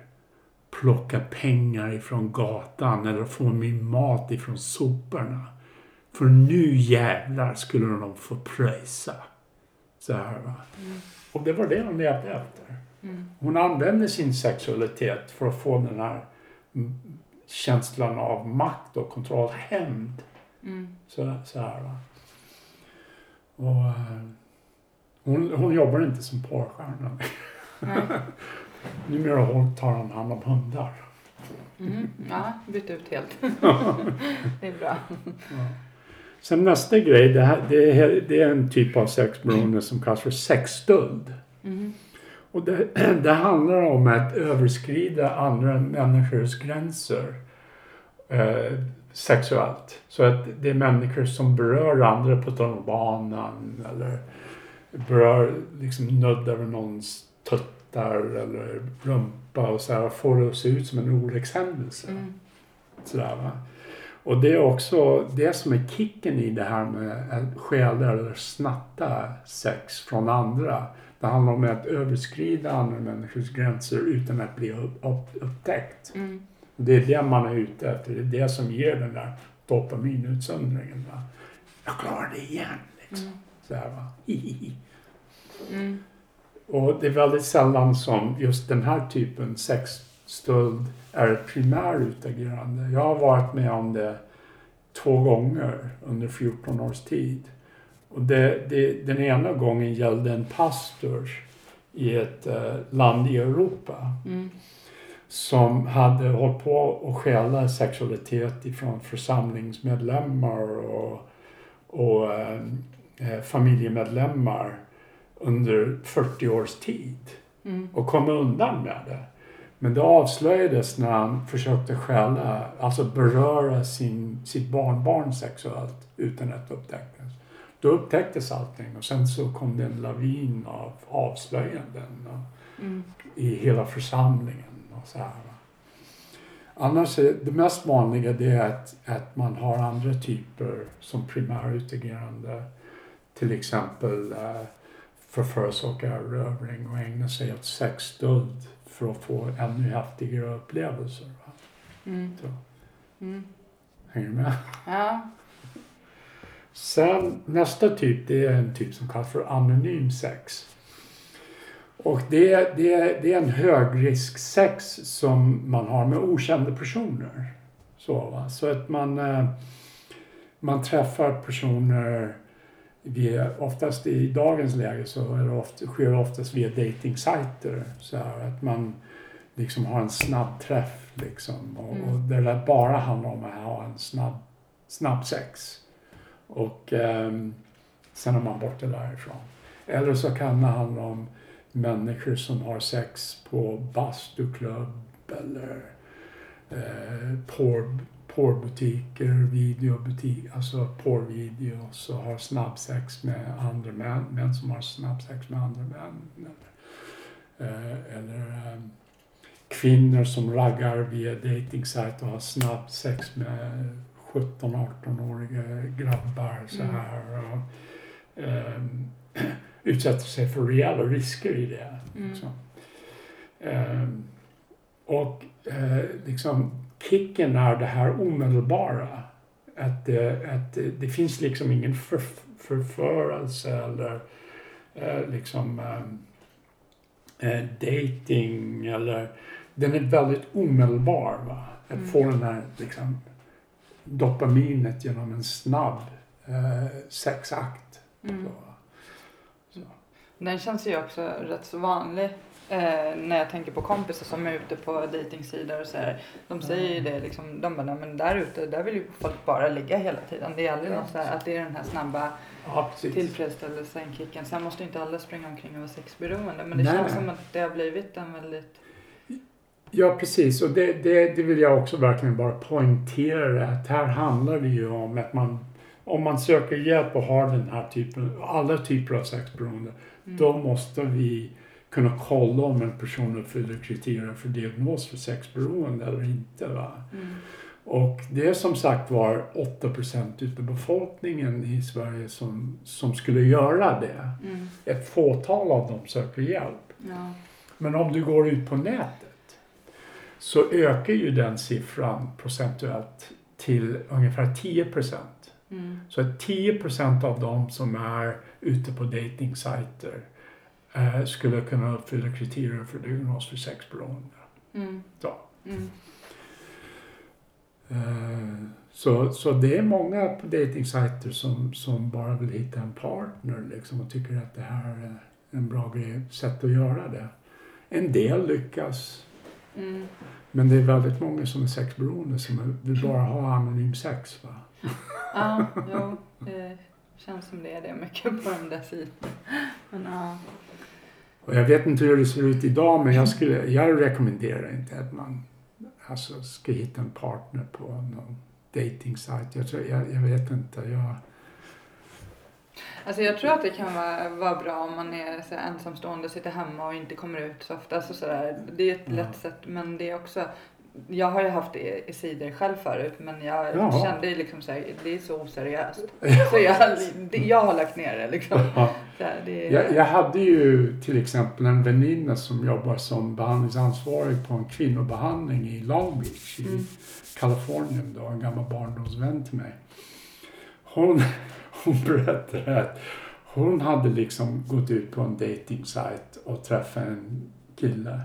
plocka pengar ifrån gatan eller få min mat ifrån soporna. För nu jävlar skulle de få pröjsa. Så här va. Mm. Och det var det hon levde efter. Mm. Hon använde sin sexualitet för att få den här känslan av makt och kontroll, hämnd. Mm. Så, så här va. Och, eh, hon, hon jobbar inte som porrstjärna. Numera tar hon hand om hundar. Mm. Ja, bytt ut helt. det är bra. Ja. Sen nästa grej, det, här, det, är, det är en typ av sexberoende som kallas för sexstöld. Mm. Och det, det handlar om att överskrida andra människors gränser eh, sexuellt. Så att det är människor som berör andra på tunnelbanan eller berör, liksom nuddar vid någons tuttar eller rumpa och så här, får det att se ut som en olyckshändelse. Mm. Sådär, va? Och det är också det som är kicken i det här med att stjäla eller snatta sex från andra. Det handlar om att överskrida andra människors gränser utan att bli upp, upp, upptäckt. Mm. Det är det man är ute efter. Det är det som ger den där dopaminutsöndringen. Va? Jag klarar det igen. Liksom. Mm. Så här, va? Mm. Och det är väldigt sällan som just den här typen sexstöld är ett primärutagerande. Jag har varit med om det två gånger under 14 års tid. Och det, det, den ena gången gällde en pastor i ett eh, land i Europa Mm. som hade hållit på att stjäla sexualitet ifrån församlingsmedlemmar och, och eh, eh, familjemedlemmar under 40 års tid Mm. och kom undan med det. Men det avslöjades när han försökte stjäla, alltså beröra sin, sitt barnbarn sexuellt utan att upptäckas. Då upptäcktes allting och sen så kom det en lavin av avslöjanden Mm. i hela församlingen. Och så här. Annars är det mest vanliga det är att, att man har andra typer som primärutagerande. Till exempel eh, förförsoka rövring och ägna sig åt sexstöld för att få ännu häftigare upplevelser. Va? Mm. Så, Mm. hänger du med? Ja. Sen nästa typ det är en typ som kallas för anonym sex. Och det, är- det, är- det är en högrisksex som man har med okända personer. Så, va? så att man, eh, man träffar personer via, oftast i dagens läge så är det ofta, sker det oftast via datingsajter. Så här, att man liksom har en snabb träff liksom. Och, Mm. och det där bara handlar om att ha en snabb, snabb sex. Och ehm, sen är man borta därifrån. Eller så kan det handla om människor som har sex på bastuklubb eller eh, porr, porrbutiker, videobutik, alltså porrvideos och har snabbsex med andra män, män som har snabbsex med andra män. Eh, eller ehm, kvinnor som raggar via datingsajt och har snabbsex med 17-18-åriga grabbar så Mm. här. Och, ehm, utsätter sig för rejäla risker i det. Mm. Liksom. Ehm, och eh, liksom kicken är det här omedelbara. Att, det, att det, finns liksom ingen för, förförelse eller eh, liksom ehm, eh, dating eller den är väldigt omedelbar. Va? Att Mm. få den här liksom, dopaminet genom en snabb eh, sexakt. Mm. Så. Så. Den känns ju också rätt så vanlig eh, när jag tänker på kompisar som är ute på dejtingsidor och så här. De säger ju det liksom, de bara, "Nej, men där ute, där vill ju folk bara ligga hela tiden. Det är aldrig Ja. något så här, att det är den här snabba Ja, tillfredsställelsen, kicken. Sen måste inte alla springa omkring och vara sexberoende. Men det Nej. känns som att det har blivit en väldigt... Ja, precis. Och det, det, det vill jag också verkligen bara poängtera att här handlar det ju om att man om man söker hjälp och har den här typen, alla typer av sexberoende, Mm. då måste vi kunna kolla om en person uppfyller kriterier för diagnos för sexberoende eller inte. Va? Mm. Och det är som sagt var 8% utav befolkningen i Sverige som, som skulle göra det. Mm. Ett fåtal av dem söker hjälp. Ja. Men om du går ut på nätet så ökar ju den siffran procentuellt till ungefär 10 procent. Mm. Så att 10 procent av dem som är ute på datingsajter eh, skulle kunna uppfylla kriterier för diagnos för sexberoende. Mm. Så. Mm. Eh, så, så det är många på datingsajter som, som bara vill hitta en partner liksom, och tycker att det här är en bra grej, sätt att göra det. En del lyckas, Mm. Men det är väldigt många som är sexberoende som vill bara ha anonym sex. Va? Ja, jo, det känns som det är det mycket på de där sidorna. Men ja. Och jag vet inte hur det ser ut idag men jag, skulle, jag rekommenderar inte att man alltså, ska hitta en partner på någon dating sajt. Jag, tror- jag, jag vet inte. Jag, Alltså jag tror att det kan vara, vara bra om man är så ensamstående, sitter hemma och inte kommer ut så ofta. Alltså så där, det är ett lätt sätt men det är också jag har ju haft det i sidor själv förut men jag Jaha. kände liksom så här, det är så oseriöst. Så jag, jag har lagt ner det liksom. Så här, det är, jag, jag hade ju till exempel en väninna som jobbar som behandlingsansvarig på en kvinnobehandling i Long Beach i Mm. Kalifornien. Då, en gammal barndomsvän till mig. Hon, hon berättade att hon hade liksom gått ut på en dating och träffat en kille.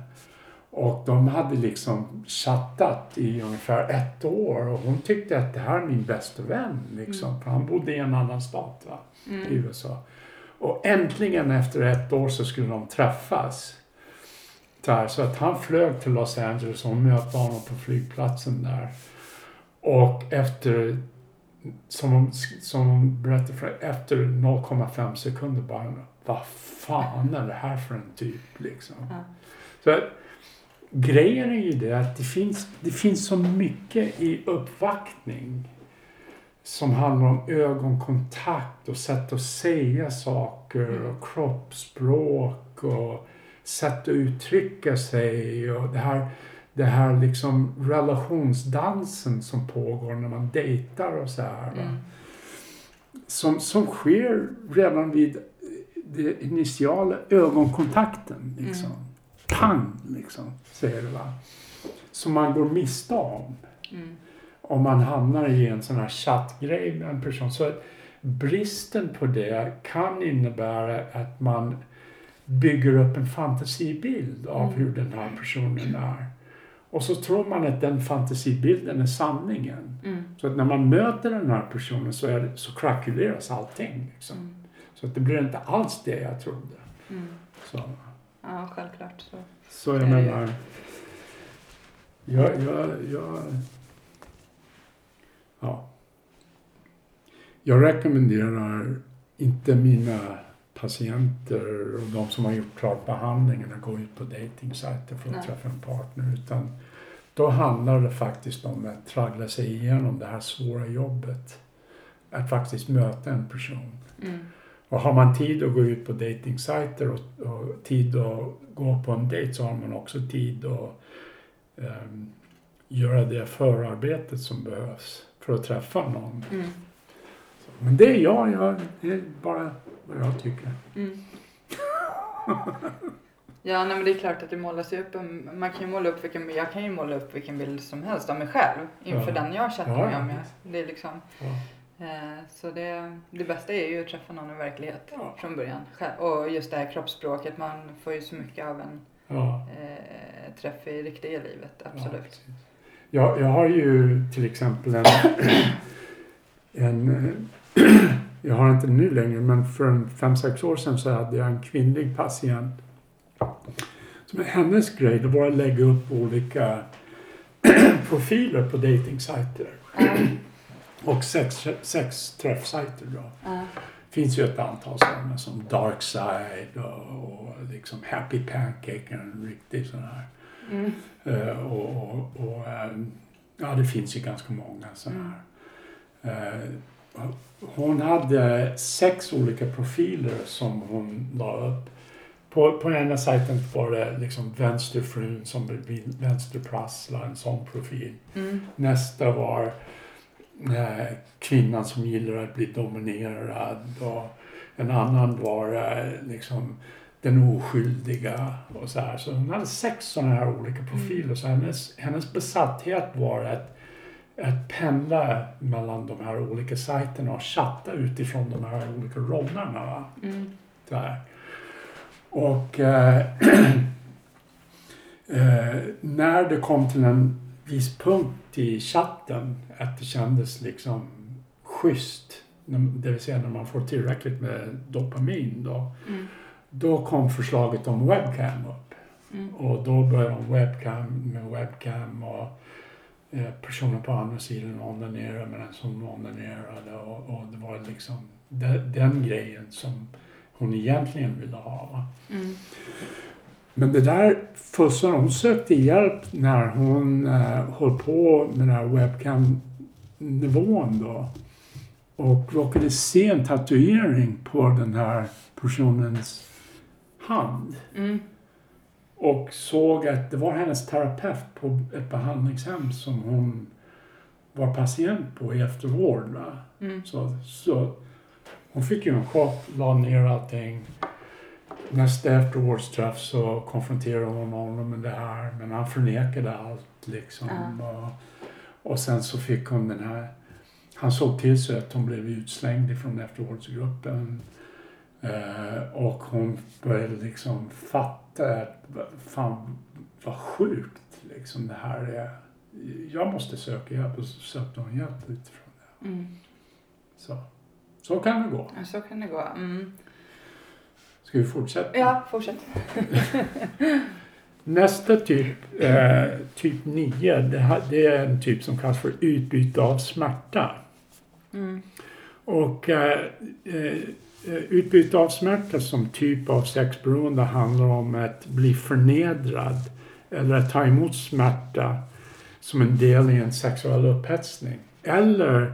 Och de hade liksom chattat i ungefär ett år och hon tyckte att det här är min bästa vän. Liksom, För han bodde i en annan stat va? i mm, USA. Och äntligen efter ett år så skulle de träffas. Här, så att han flög till Los Angeles och hon mötte honom på flygplatsen där. Och efter, som hon, som hon berättade, för, efter 0,5 sekunder bara, vad fan är det här för en typ liksom? ja. Så grejen är ju det att det finns, det finns så mycket i uppvaktning som handlar om ögonkontakt och sätt att säga saker och kroppsspråk och sätt att uttrycka sig och det här, det här liksom relationsdansen som pågår när man dejtar och så här. Mm. Som, som sker redan vid den initiala ögonkontakten. Liksom. Pang, liksom, säger det va. Som man går miste om Mm. om man hamnar i en sån här chattgrej med en person. Så att bristen på det kan innebära att man bygger upp en fantasibild av Mm. hur den här personen är. Och så tror man att den fantasibilden är sanningen. Mm. Så att när man möter den här personen så, är så krakuleras allting. Liksom. Mm. Så att det blir inte alls det jag trodde. Mm. Så, Ja, självklart. Så. så jag menar... Jag, jag, jag, ja. jag rekommenderar inte mina patienter och de som har gjort klart behandlingen att gå ut på dejtingsajter för att Nej. träffa en partner. Utan då handlar det faktiskt om att traggla sig igenom det här svåra jobbet. Att faktiskt möta en person. Mm. Och har man tid att gå ut på dejtingsajter och, och tid att gå på en dejt så har man också tid att ehm, göra det förarbetet som behövs för att träffa någon. Mm. Men det är jag, jag det är bara vad jag tycker. Mm. Ja, nej, men det är klart att det målas upp. en- Man kan måla upp vilken, jag kan ju måla upp vilken bild som helst av mig själv inför Ja. den jag chattar Ja, med. det är liksom, Ja. Eh, så det, det bästa är ju att träffa någon i verklighet Ja. från början. Och just det här kroppsspråket, man får ju så mycket av en Ja. eh, träff i riktiga livet, Ja, absolut. precis. jag, jag har ju till exempel en, en eh, jag har inte nu längre, men för en fem sex år sedan så hade jag en kvinnlig patient. Som hennes grej, det var att lägga upp olika profiler på dejtingsajter. Ja, Och sex, sex träffsajter då. ja, finns ju ett antal sådana som Darkside och, och liksom Happy Pancake, en riktig sån här. mm, Eh, och, och, och ehm, ja, det finns ju ganska många sådana här. Eh, hon hade sex olika profiler som hon la upp. På, på ena sajten var det liksom vänsterfrun som vill vänsterprassla, en sån profil. mm, Nästa var kvinnan som gillar att bli dominerad. Och en annan var eh, liksom den oskyldiga. Och så, här. så hon hade sex sådana här olika profiler. Så hennes, hennes besatthet var att, att pendla mellan de här olika sajterna och chatta utifrån de här olika rollerna. Mm, Där. Och eh, eh, när det kom till en viss punkt i chatten att det kändes liksom schysst, det vill säga när man får tillräckligt med dopamin då, mm, då kom förslaget om webcam upp. Mm. Och då började de webcam med webcam och eh, personen på andra sidan onanerade med den som onanerade och, och det var liksom den, den grejen som hon egentligen ville ha. Mm. Men det där fussade, hon sökte hjälp när hon eh, höll på med den här webcam-nivån då. Och råkade se en tatuering på den här personens hand. Mm. Och såg att det var hennes terapeut på ett behandlingshem som hon var patient på i eftervård. Mm. Så, så hon fick ju en chock, la ner allting. Nästa eftervårdsträff så konfronterade hon honom med det här men han förnekade allt liksom. Och, och sen så fick hon den här, han såg till så att hon blev utslängd ifrån eftervårdsgruppen. Eh, och hon började liksom fatta att fan vad sjukt liksom det här är. Jag måste söka hjälp och så sökte hon hjälp utifrån det. Mm. Så, så kan det gå. Ja, så kan det gå. Mm. Ska vi fortsätta? Ja, fortsätt. Nästa typ, eh, typ 9, det, här, det är en typ som kallas för utbyte av smärta. Mm. Och eh, eh, utbyte av smärta som typ av sexberoende handlar om att bli förnedrad eller att ta emot smärta som en del i en sexuell upphetsning. Eller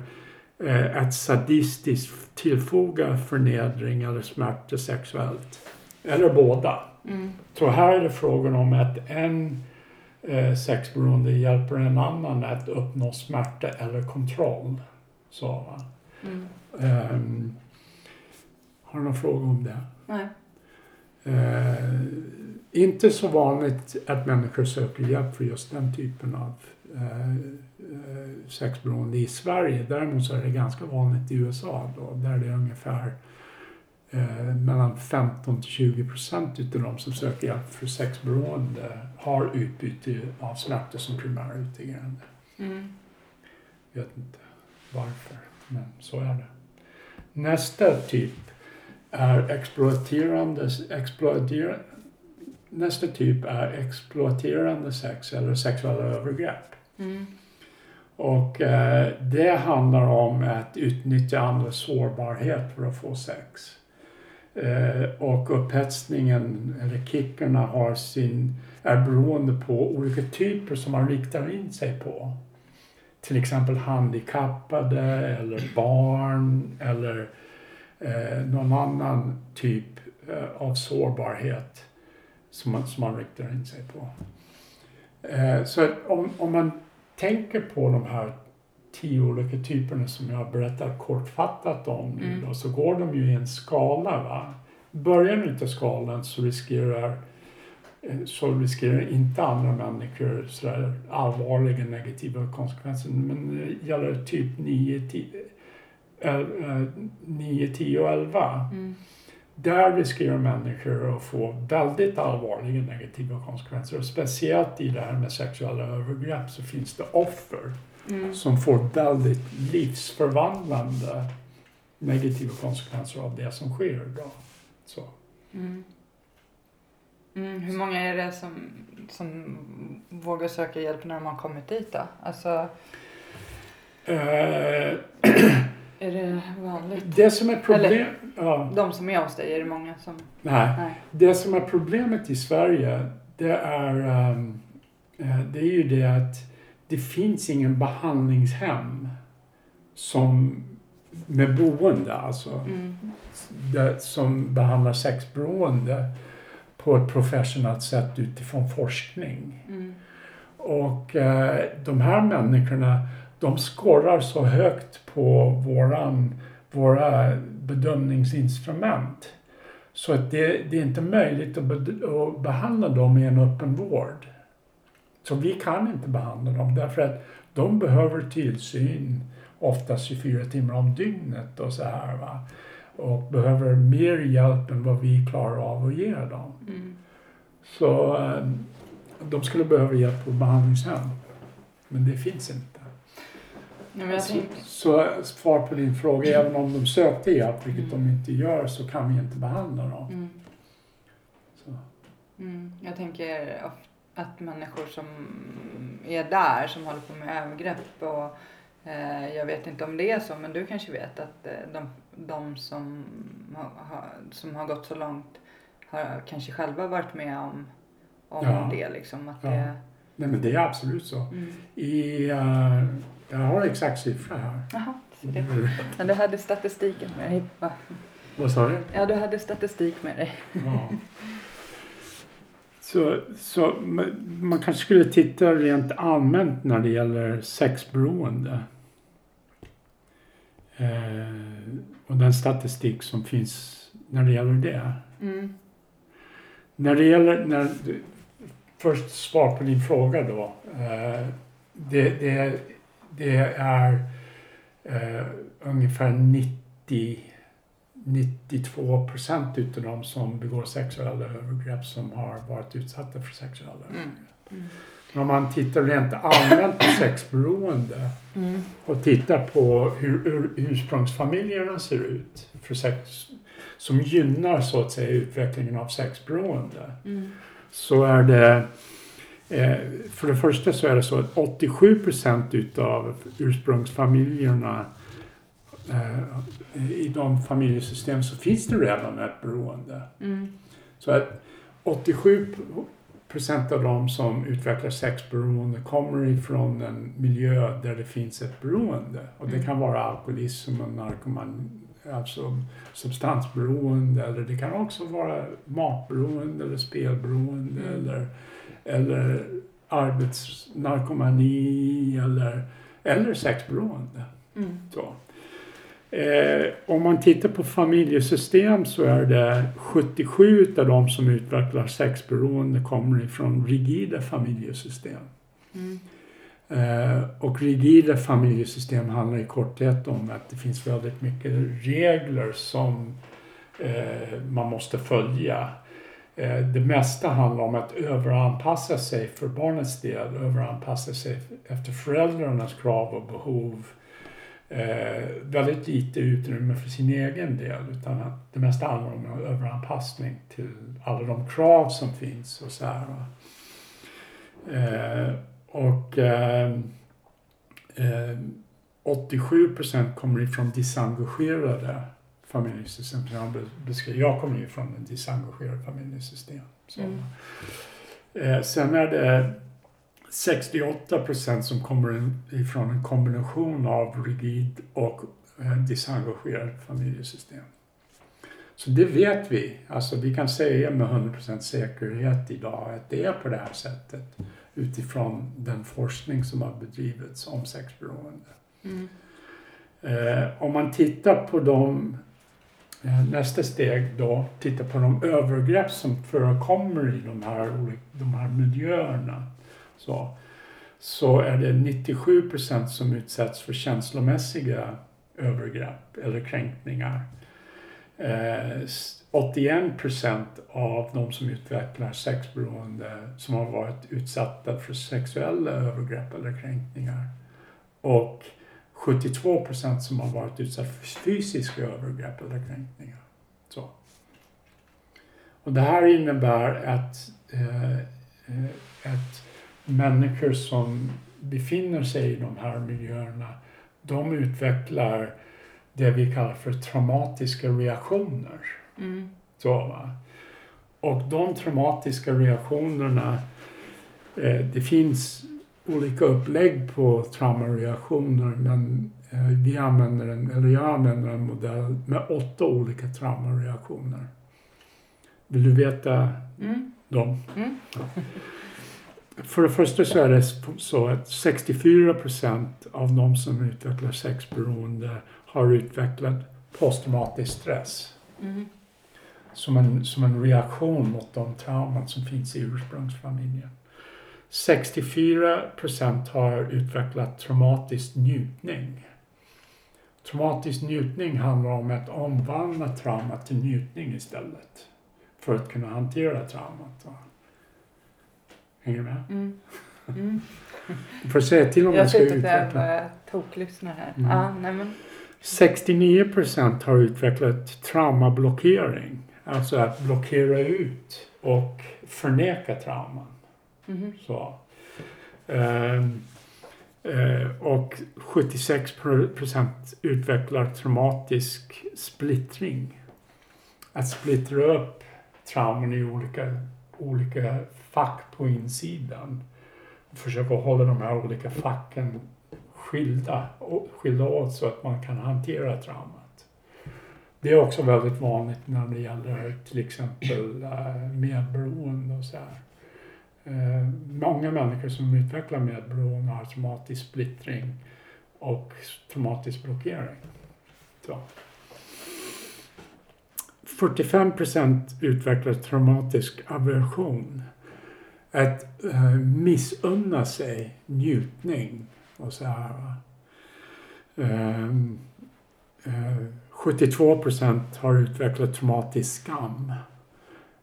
eh, att sadistiskt tillfoga förnedring eller smärta sexuellt. Eller båda. Mm. Så här är det frågan om att en eh, sexberoende hjälper en annan att uppnå smärta eller kontroll. Så? Mm. Ehm, har du någon fråga om det? Nej. Eh, inte så vanligt att människor söker hjälp för just den typen av eh, eh, sexberoende i Sverige. Däremot så är det ganska vanligt i USA då, där det är ungefär eh, mellan 15 till 20 procent utav de som söker hjälp för sexberoende har utbyte av smärta som primära utgående. Mm. Vet inte varför, men så är det. Nästa typ är exploaterande, exploater, nästa typ är exploaterande sex eller sexuella övergrepp. Mm. Och eh, det handlar om att utnyttja andras sårbarhet för att få sex. Eh, och upphetsningen, eller kickarna, har sin, är beroende på olika typer som man riktar in sig på. Till exempel handikappade eller barn eller eh, någon annan typ eh, av sårbarhet som man, som man riktar in sig på. Eh, så om, om man tänker på de här tio olika typerna som jag berättar kortfattat om nu Mm. då, så går de ju i en skala. Va? Början utav skalan så riskerar eh, så riskerar inte andra människor sådär allvarliga negativa konsekvenser. Men det gäller typ 9, 10, eh, 9, 10 och 11. Mm. Där riskerar människor att få väldigt allvarliga negativa konsekvenser. Och speciellt i det här med sexuella övergrepp så finns det offer Mm. som får väldigt livsförvandlande negativa konsekvenser av det som sker. Då. Så. Mm. Mm. Hur många är det som, som vågar söka hjälp när de har kommit dit då? Alltså, Eh, är det vanligt? det som är problem... Ja, De som är hos dig, är det många som... nej. Nej. Det som är problemet i Sverige det är, eh, det är ju det att det finns ingen behandlingshem som med boende alltså. Mm. det, som behandlar sexberoende på ett professionellt sätt utifrån forskning. Mm. Och eh, de här människorna, de skorrar så högt på våran, våra bedömningsinstrument så att det, det är inte möjligt att, bed- att behandla dem i en öppen vård. Så vi kan inte behandla dem därför att de behöver tillsyn oftast 24 timmar om dygnet och så här. Va? Och behöver mer hjälp än vad vi klarar av att ge dem. Mm. Så eh, de skulle behöva hjälp på behandlingshem. Men det finns inte. Jag Så, så svar på din fråga, även om de sökte hjälp, vilket de inte gör, så kan vi inte behandla dem. Mm. Mm. Jag tänker att människor som är där, som håller på med övergrepp och eh, jag vet inte om det är så, men du kanske vet att eh, de, de som, har, som har gått så långt har kanske själva varit med om, om Ja. det liksom. Att Ja. det, Nej men det är absolut så. mm. I, eh, jag har exakt siffra här. Jaha, det. Men du hade statistiken med dig. va? Vad sa du? Ja, du hade statistik med dig. Ja. Så, så man man kanske skulle titta rent allmänt när det gäller sexberoende. Eh, och den statistik som finns när det gäller det. Mm. När det gäller, när, först svar på din fråga då. Eh, det, det, det är eh, ungefär 90 92 procent utav de som begår sexuella övergrepp som har varit utsatta för sexuella Mm. övergrepp. Mm. Men om man tittar rent allmänt på sexberoende Mm. och tittar på hur, hur ursprungsfamiljerna ser ut för sex, som gynnar så att säga utvecklingen av sexberoende Mm. så är det för det första så är det så att 87 procent utav ursprungsfamiljerna eh, i de familjesystem så finns det redan ett beroende. Mm. Så att 87 procent av de som utvecklar sexberoende kommer ifrån en miljö där det finns ett beroende. Och det Mm. kan vara alkoholism och narkoman, alltså substansberoende eller det kan också vara matberoende eller spelberoende Mm. eller, eller arbetsnarkomani eller, eller sexberoende. Mm. Så. Eh, om man tittar på familjesystem så är det 77 av de som utvecklar sexberoende kommer ifrån rigida familjesystem. Mm. Eh, och rigida familjesystem handlar i korthet om att det finns väldigt mycket regler som eh, man måste följa. Eh, det mesta handlar om att överanpassa sig för barnets del, överanpassa sig efter föräldrarnas krav och behov. Eh, väldigt lite utrymme för sin egen del utan att det mesta handlar om en överanpassning till alla de krav som finns och så här. Eh, och eh, eh, 87 procent kommer ifrån disengagerade familjesystem. som Jag, be- beskrev. jag kommer ju från en disengagerad familjesystem. Så. Mm. Eh, sen är det 68 procent som kommer ifrån en kombination av rigid och eh, disengagerad familjesystem. Så det vet vi. Alltså vi kan säga med 100% säkerhet idag att det är på det här sättet utifrån den forskning som har bedrivits om sexberoende. Mm. Eh, om man tittar på de, Eh, nästa steg då, titta på de övergrepp som förekommer i de här, de här miljöerna. Så, så är det 97 procent som utsätts för känslomässiga övergrepp eller kränkningar. Eh, 81 procent av de som utvecklar sexberoende som har varit utsatta för sexuella övergrepp eller kränkningar. Och 72 procent som har varit utsatta för fysiska övergrepp eller kränkningar. Så. Och det här innebär att, eh, eh, att människor som befinner sig i de här miljöerna, de utvecklar det vi kallar för traumatiska reaktioner. Mm. Så, va? Och de traumatiska reaktionerna, eh, det finns olika upplägg på traumareaktioner men eh, vi använder en, eller jag använder en modell med åtta olika traumareaktioner. Vill du veta Mm. dem? Mm. För det första så är det så att 64 procent av de som utvecklar sexberoende har utvecklat posttraumatisk stress Mm. som en, som en reaktion mot de trauman som finns i ursprungsfamiljen. 64 procent har utvecklat traumatisk njutning. Traumatisk njutning handlar om att omvandla trauma till njutning istället för att kunna hantera traumat. Hänger du med? Mm. Mm. Du får säga till om Jag jag ska sitter där och utveckla. bara toklyssnar här. Mm. Ja, nej men. 69 procent har utvecklat traumablockering. Alltså att blockera ut och förneka trauman. Mm. Så. Ehm, eh, och 76 procent utvecklar traumatisk splittring. Att splittra upp trauman i olika, olika fack på insidan. Försöka hålla de här olika facken skilda, skilda åt så att man kan hantera traumat. Det är också väldigt vanligt när det gäller till exempel eh, medberoende och så här. Eh, många människor som utvecklar medberoende har traumatisk splittring och traumatisk blockering. Så. 45 procent utvecklar traumatisk aversion. Att eh, missunna sig njutning och så här. Ehm, eh, eh, 72 procent har utvecklat traumatisk skam.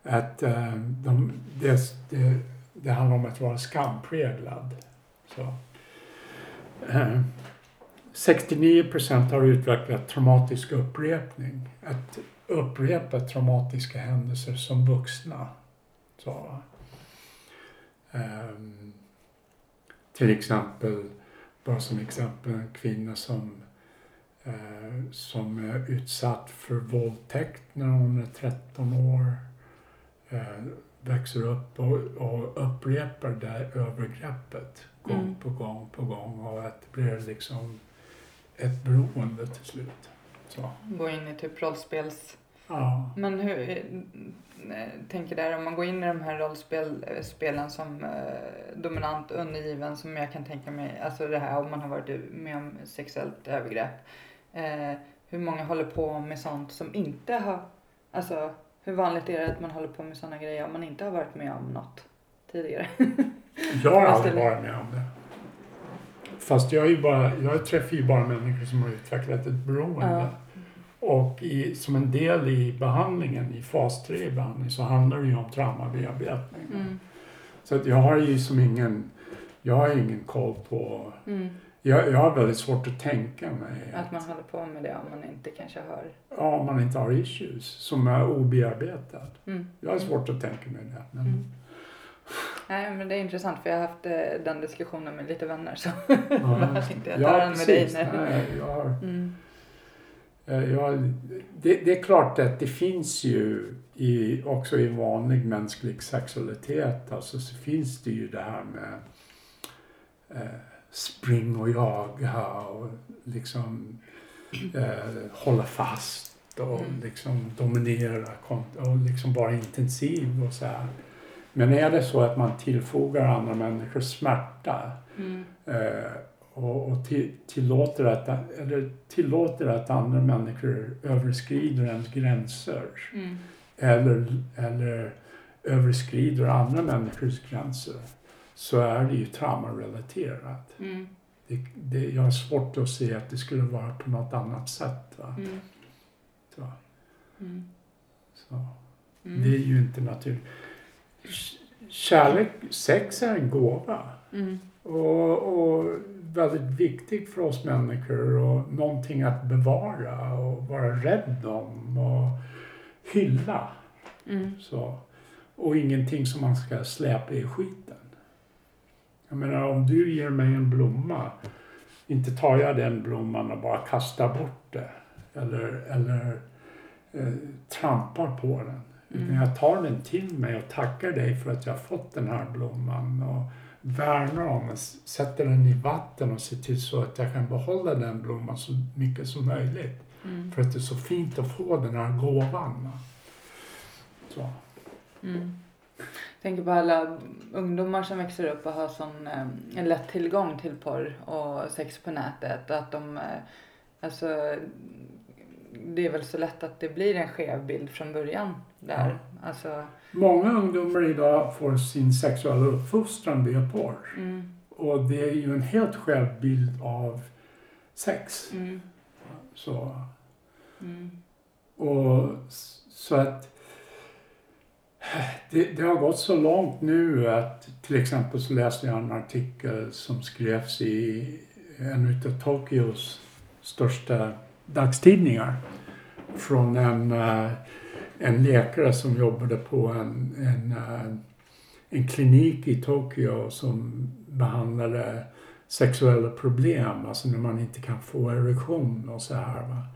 Att eh, de, det, det, det handlar om att vara skampräglad. Så. Eh, 69 procent har utvecklat traumatisk upprepning. Att upprepa traumatiska händelser som vuxna. Så. Um, ehm, till exempel, bara som exempel, en kvinna som, uh, som är utsatt för våldtäkt när hon är 13 år. Uh, växer upp och, och upprepar det här övergreppet gång Mm. på gång på gång och att det blir liksom ett beroende till slut. Så. Gå in i typ rollspels... Ja. Men hur... eh, tänker där om man går in i de här rollspelen som eh, dominant, undergiven som jag kan tänka mig, alltså det här om man har varit med om sexuellt övergrepp. Eh, hur många håller på med sånt som inte har, alltså hur vanligt är det att man håller på med sådana grejer om man inte har varit med om något tidigare? Jag har aldrig varit med om det. Fast jag, är ju bara, jag träffar ju bara människor som har utvecklat ett beroende. Ja. Och i, som en del i behandlingen, i fas 3 i behandling, så handlar det ju om traumabearbetning. Mm. Så att jag har ju som ingen, jag har ingen koll på, Mm. Jag, jag har väldigt svårt att tänka mig Att man håller på med det om man inte kanske har... ja, om man inte har issues som är obearbetad. Mm. Jag har svårt att tänka mig det. Men, Mm. Nej men det är intressant för jag har haft eh, den diskussionen med lite vänner så ja. bara tänkte jag ta den med dig nu. Nej, jag har, Mm. Eh, Ja, det, det är klart att det finns ju i, också i vanlig mänsklig sexualitet alltså, så finns det ju det här med eh, spring och jaga och liksom eh, hålla fast och Mm. liksom dominera och liksom vara intensiv och så här. Men är det så att man tillfogar andra människor smärta Mm. eh, och, och till, tillåter, att, eller tillåter att andra människor överskrider ens gränser Mm. eller, eller överskrider andra människors gränser så är det ju traumarelaterat. Mm. Det, det, jag har svårt att se att det skulle vara på något annat sätt. Va? Mm. Så, Mm. så. Mm. Det är ju inte naturligt. Kärlek, sex är en gåva. Mm. Och, och väldigt viktigt för oss människor och någonting att bevara och vara rädd om och hylla. Mm. Så. Och ingenting som man ska släpa i skiten. Jag menar om du ger mig en blomma, inte tar jag den blomman och bara kastar bort det. Eller, eller eh, trampar på den. Utan Mm. jag tar den till mig och tackar dig för att jag har fått den här blomman. Och värnar om den, sätter den i vatten och ser till så att jag kan behålla den blomman så mycket som möjligt. Mm. För att det är så fint att få den här gåvan. va. Så. Mm. Tänker på alla ungdomar som växer upp och har sån eh, en lätt tillgång till porr och sex på nätet. Att de, eh, alltså, det är väl så lätt att det blir en skev bild från början där. Alltså, Många ungdomar idag får sin sexuella uppfostran via porr. mm, Och det är ju en helt skev bild av sex. mm, Så, mm, och, så att det, det har gått så långt nu att till exempel så läste jag en artikel som skrevs i en av Tokyos största dagstidningar från en eh, en läkare som jobbade på en, en, eh, en klinik i Tokyo som behandlade sexuella problem, alltså när man inte kan få erektion och så här. Va?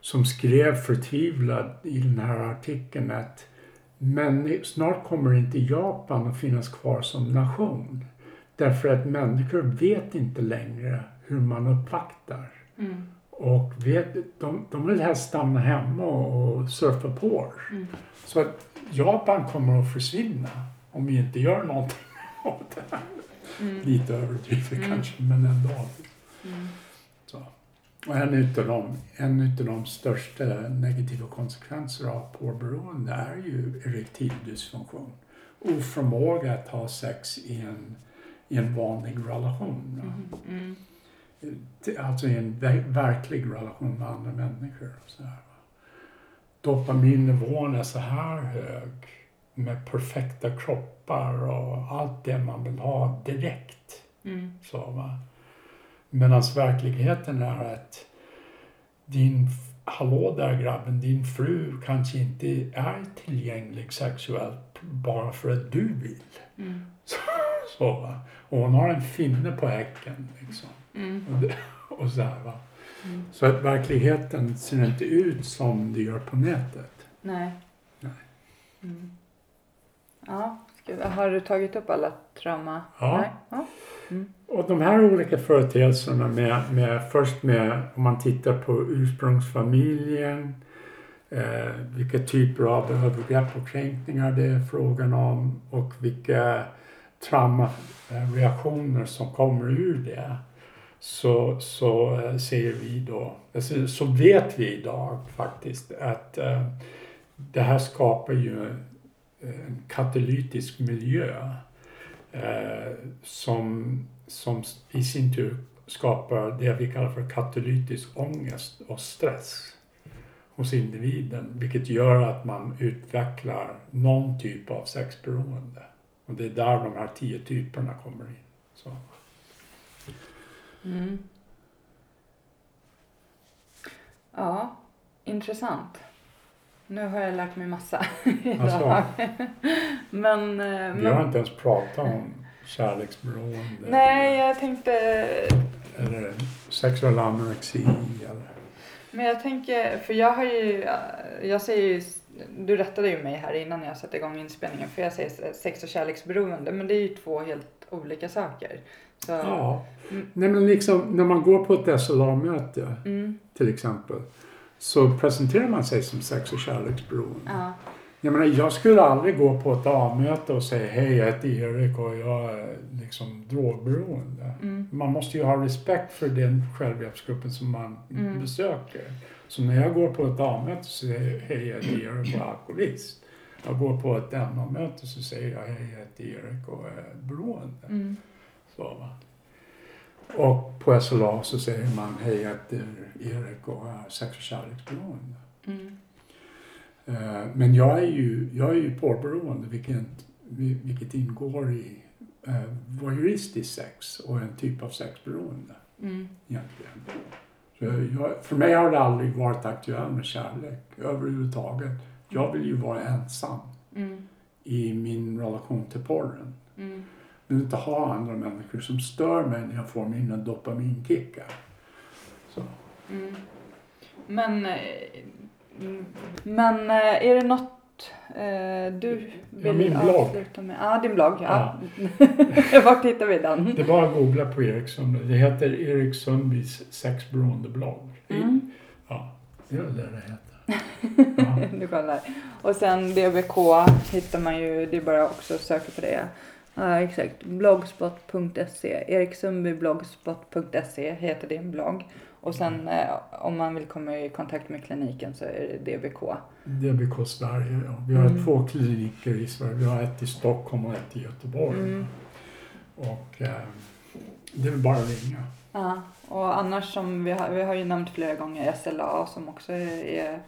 Som skrev förtvivlad i den här artikeln att men snart kommer inte Japan att finnas kvar som nation. Därför att människor vet inte längre hur man uppvaktar. Mm. Och vet, de, de vill helst stanna hemma och surfa på. Mm. Så att Japan kommer att försvinna om vi inte gör någonting åt det här. Mm. Lite överdrivet Mm. kanske, men ändå. Mm. Och en utav de, en utav de största negativa konsekvenser av porrberoende är ju erektil dysfunktion. Oförmåga att ha sex i en, i en vanlig relation. va. Mm. Till- Alltså i en ver- verklig relation med andra människor. Så här. Dopaminnivån är så här hög med perfekta kroppar och allt det man vill ha direkt. Mm. Så, va? Medan verkligheten är att din, hallå där grabben, din fru kanske inte är tillgänglig sexuellt bara för att du vill. Mm. Så, va? Och hon har en finne på häcken. Liksom. Mm. Och, det, och så här, va? Mm. Så att verkligheten ser inte ut som det gör på nätet. Nej. Nej. Mm. Ja, har du tagit upp alla trauma? Ja. Ja. Och de här olika företeelserna med, med först med om man tittar på ursprungsfamiljen, eh, vilka typer av övergrepp och kränkningar det är frågan om och vilka traumareaktioner som kommer ur det. Så, så eh, ser vi då, alltså, så vet vi idag faktiskt att eh, det här skapar ju Eh, en katalytisk miljö eh, som, som i sin tur skapar det vi kallar för katalytisk ångest och stress hos individen, vilket gör att man utvecklar någon typ av sexberoende. Och det är där de här tio typerna kommer in. Så. Mm. Ja, intressant. Nu har jag lärt mig massa idag. Alltså, Men, eh, vi har men inte ens pratat om kärleksberoende nej, jag tänkte eller sexuell anorexi. Eller, Men jag tänker, för jag har ju, jag säger ju, du rättade ju mig här innan jag satte igång inspelningen för jag säger sex och kärleksberoende men det är ju två helt olika saker. Så, ja. Mm. Nej, men liksom, när man går på ett SLA-möte Mm, till exempel så presenterar man sig som sex och kärleksberoende. ja, Jag menar, jag skulle aldrig gå på ett A-möte och säga hej, jag heter Erik och jag är liksom drogberoende. mm, Man måste ju ha respekt för den självhjälpsgruppen som man Mm. besöker. Så när jag går på ett A-möte så säger jag hej, jag heter Erik och är alkoholist. Jag går på ett MA-möte så säger jag hej, jag heter Erik och är beroende. mm, Så, va? Och på SLA så säger man hej, jag heter Erik och är sex och kärleksberoende. mm, Eh, Men jag är ju, jag är ju porrberoende vilket, vilket ingår i eh, voyeuristisk sex och en typ av sexberoende mm, egentligen. Så jag, för mig har det aldrig varit aktuellt med kärlek överhuvudtaget. Jag vill ju vara ensam mm, i min relation till porren. mm, Jag vill inte ha andra människor som stör mig när jag får mina dopaminkickar. Så. mm. Men, eh, men eh, är det något eh, du vill min blogg. avsluta med? Ja, din blogg. Ja. Vart hittar vi den? Det är bara att googla på Erik Sundby. Det heter Erik Sundbys sexberoendeblogg. Mm. Ja, det är väl det det heter. Ja. Du kollar. Och sen DBK hittar man ju, det är bara också att söka på det. Ja exakt, blogspot.se. Eriksundbyblogspot.se heter din blogg. Och sen eh, om man vill komma i kontakt med kliniken så är det DBK. DBK Sverige. Ja. Vi har Mm. två kliniker i Sverige. Vi har ett i Stockholm och ett i Göteborg. Mm. Och eh, det är bara att ringa. Ja, och annars som vi har, vi har ju nämnt flera gånger SLA som också är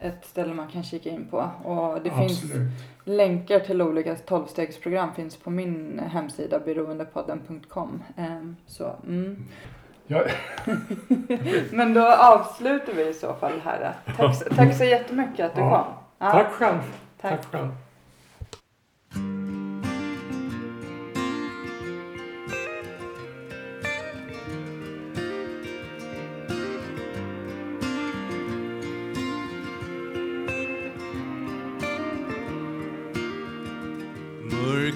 ett ställe man kan kika in på. Och det finns Absolut. länkar till olika tolvstegsprogram finns på min hemsida beroendepodden.com. Ehm, så, mm. Ja, Men då avslutar vi i så fall här. Tack, så- tack så jättemycket att du Ja. kom. Ja, Tack själv. Tack. Tack själv.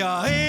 ditt